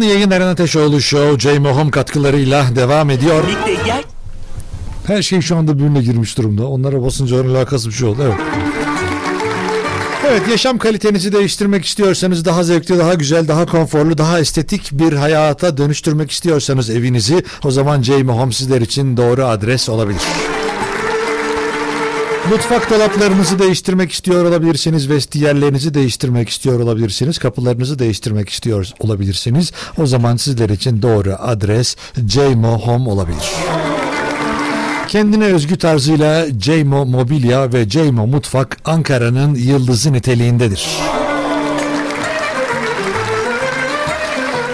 Canlı yayın Eren Ateşoğlu Show, J Mohom katkılarıyla devam ediyor. Her şey şu anda birbirine girmiş durumda. Onlara basınca alakası bir şey oldu. Evet. Evet yaşam kalitenizi değiştirmek istiyorsanız daha zevkli, daha güzel, daha konforlu, daha estetik bir hayata dönüştürmek istiyorsanız evinizi o zaman Jamie Home sizler için doğru adres olabilir. Mutfak dolaplarınızı değiştirmek istiyor olabilirsiniz. Vestiyerlerinizi değiştirmek istiyor olabilirsiniz. Kapılarınızı değiştirmek istiyor olabilirsiniz. O zaman sizler için doğru adres Jmo Home olabilir. Kendine özgü tarzıyla Jmo Mobilya ve Jmo Mutfak Ankara'nın yıldızı niteliğindedir.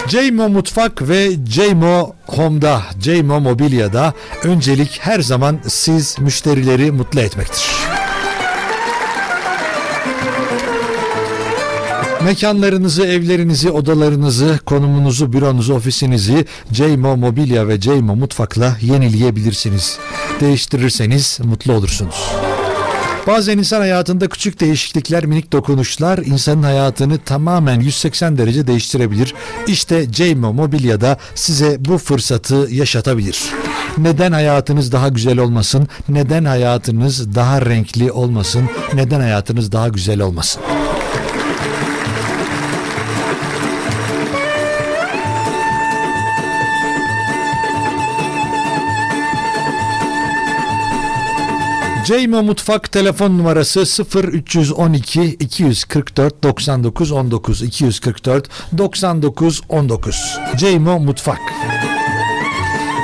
Jmo Mutfak ve Jmo Home'da, Jmo Mobilya'da öncelik her zaman siz müşterileri mutlu etmektir. Mekanlarınızı, evlerinizi, odalarınızı, konumunuzu, büronuzu, ofisinizi Jmo Mobilya ve Jmo Mutfak'la yenileyebilirsiniz. Değiştirirseniz mutlu olursunuz. Bazen insan hayatında küçük değişiklikler, minik dokunuşlar insanın hayatını tamamen 180 derece değiştirebilir. İşte Jmo Mobilya'da size bu fırsatı yaşatabilir. Neden hayatınız daha güzel olmasın? Neden hayatınız daha renkli olmasın? Neden hayatınız daha güzel olmasın? Ceymo Mutfak telefon numarası 0312 244 99 19 244 99 19 Ceymo Mutfak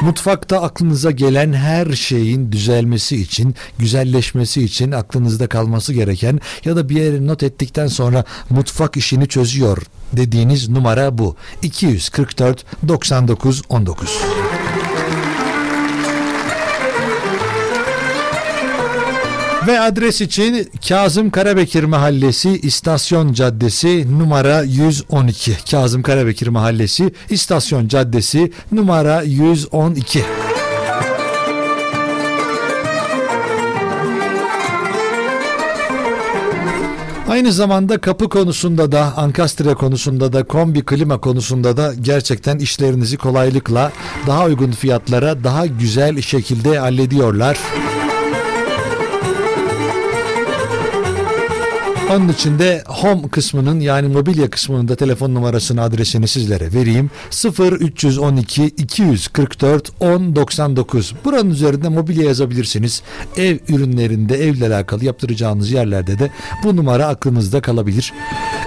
Mutfakta aklınıza gelen her şeyin düzelmesi için, güzelleşmesi için aklınızda kalması gereken ya da bir yere not ettikten sonra mutfak işini çözüyor dediğiniz numara bu. 244 99 19. Ve adres için Kazım Karabekir Mahallesi İstasyon Caddesi numara 112. Kazım Karabekir Mahallesi İstasyon Caddesi numara 112. Aynı zamanda kapı konusunda da, ankastre konusunda da, kombi klima konusunda da gerçekten işlerinizi kolaylıkla daha uygun fiyatlara daha güzel şekilde hallediyorlar. Onun için de home kısmının yani mobilya kısmının da telefon numarasını adresini sizlere vereyim. 0312 244 1099. Buranın üzerinde mobilya yazabilirsiniz. Ev ürünlerinde evle alakalı yaptıracağınız yerlerde de bu numara aklınızda kalabilir.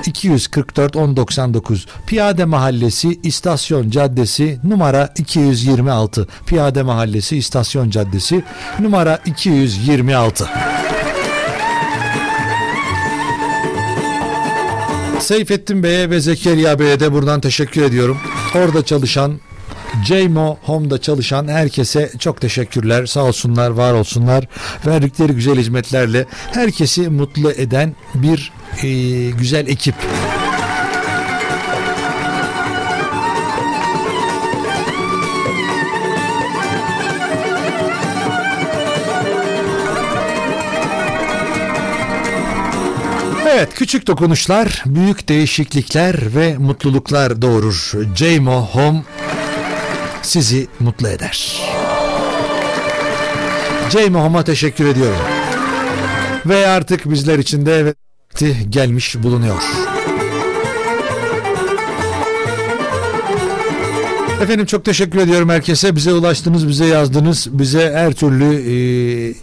244 1099 Piyade Mahallesi İstasyon Caddesi numara 226. Piyade Mahallesi İstasyon Caddesi numara 226. Seyfettin Bey'e ve Zekeriya Bey'e de buradan teşekkür ediyorum. Orada çalışan Jmo Home'da çalışan herkese çok teşekkürler. Sağ olsunlar, var olsunlar. Verdikleri güzel hizmetlerle herkesi mutlu eden bir e, güzel ekip. Evet küçük dokunuşlar büyük değişiklikler ve mutluluklar doğurur. Jmo Home sizi mutlu eder. Jmo Home'a teşekkür ediyorum. Ve artık bizler için de vakti gelmiş bulunuyor. Efendim çok teşekkür ediyorum herkese. Bize ulaştınız, bize yazdınız, bize her türlü e,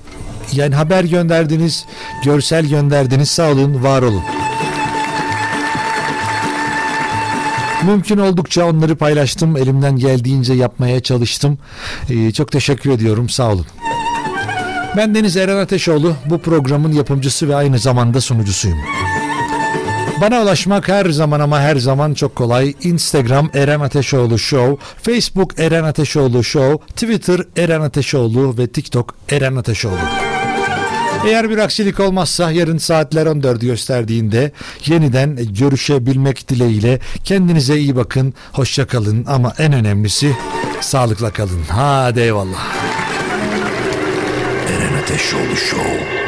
yani haber gönderdiniz, görsel gönderdiniz. Sağ olun, var olun. Mümkün oldukça onları paylaştım. Elimden geldiğince yapmaya çalıştım. Ee, çok teşekkür ediyorum. Sağ olun. Ben Deniz Eren Ateşoğlu. Bu programın yapımcısı ve aynı zamanda sunucusuyum. Bana ulaşmak her zaman ama her zaman çok kolay. Instagram Eren Ateşoğlu Show, Facebook Eren Ateşoğlu Show, Twitter Eren Ateşoğlu ve TikTok Eren Ateşoğlu. Eğer bir aksilik olmazsa yarın saatler 14 gösterdiğinde yeniden görüşebilmek dileğiyle kendinize iyi bakın, hoşça kalın ama en önemlisi sağlıkla kalın. Hadi eyvallah. Eren Ateşoğlu Show.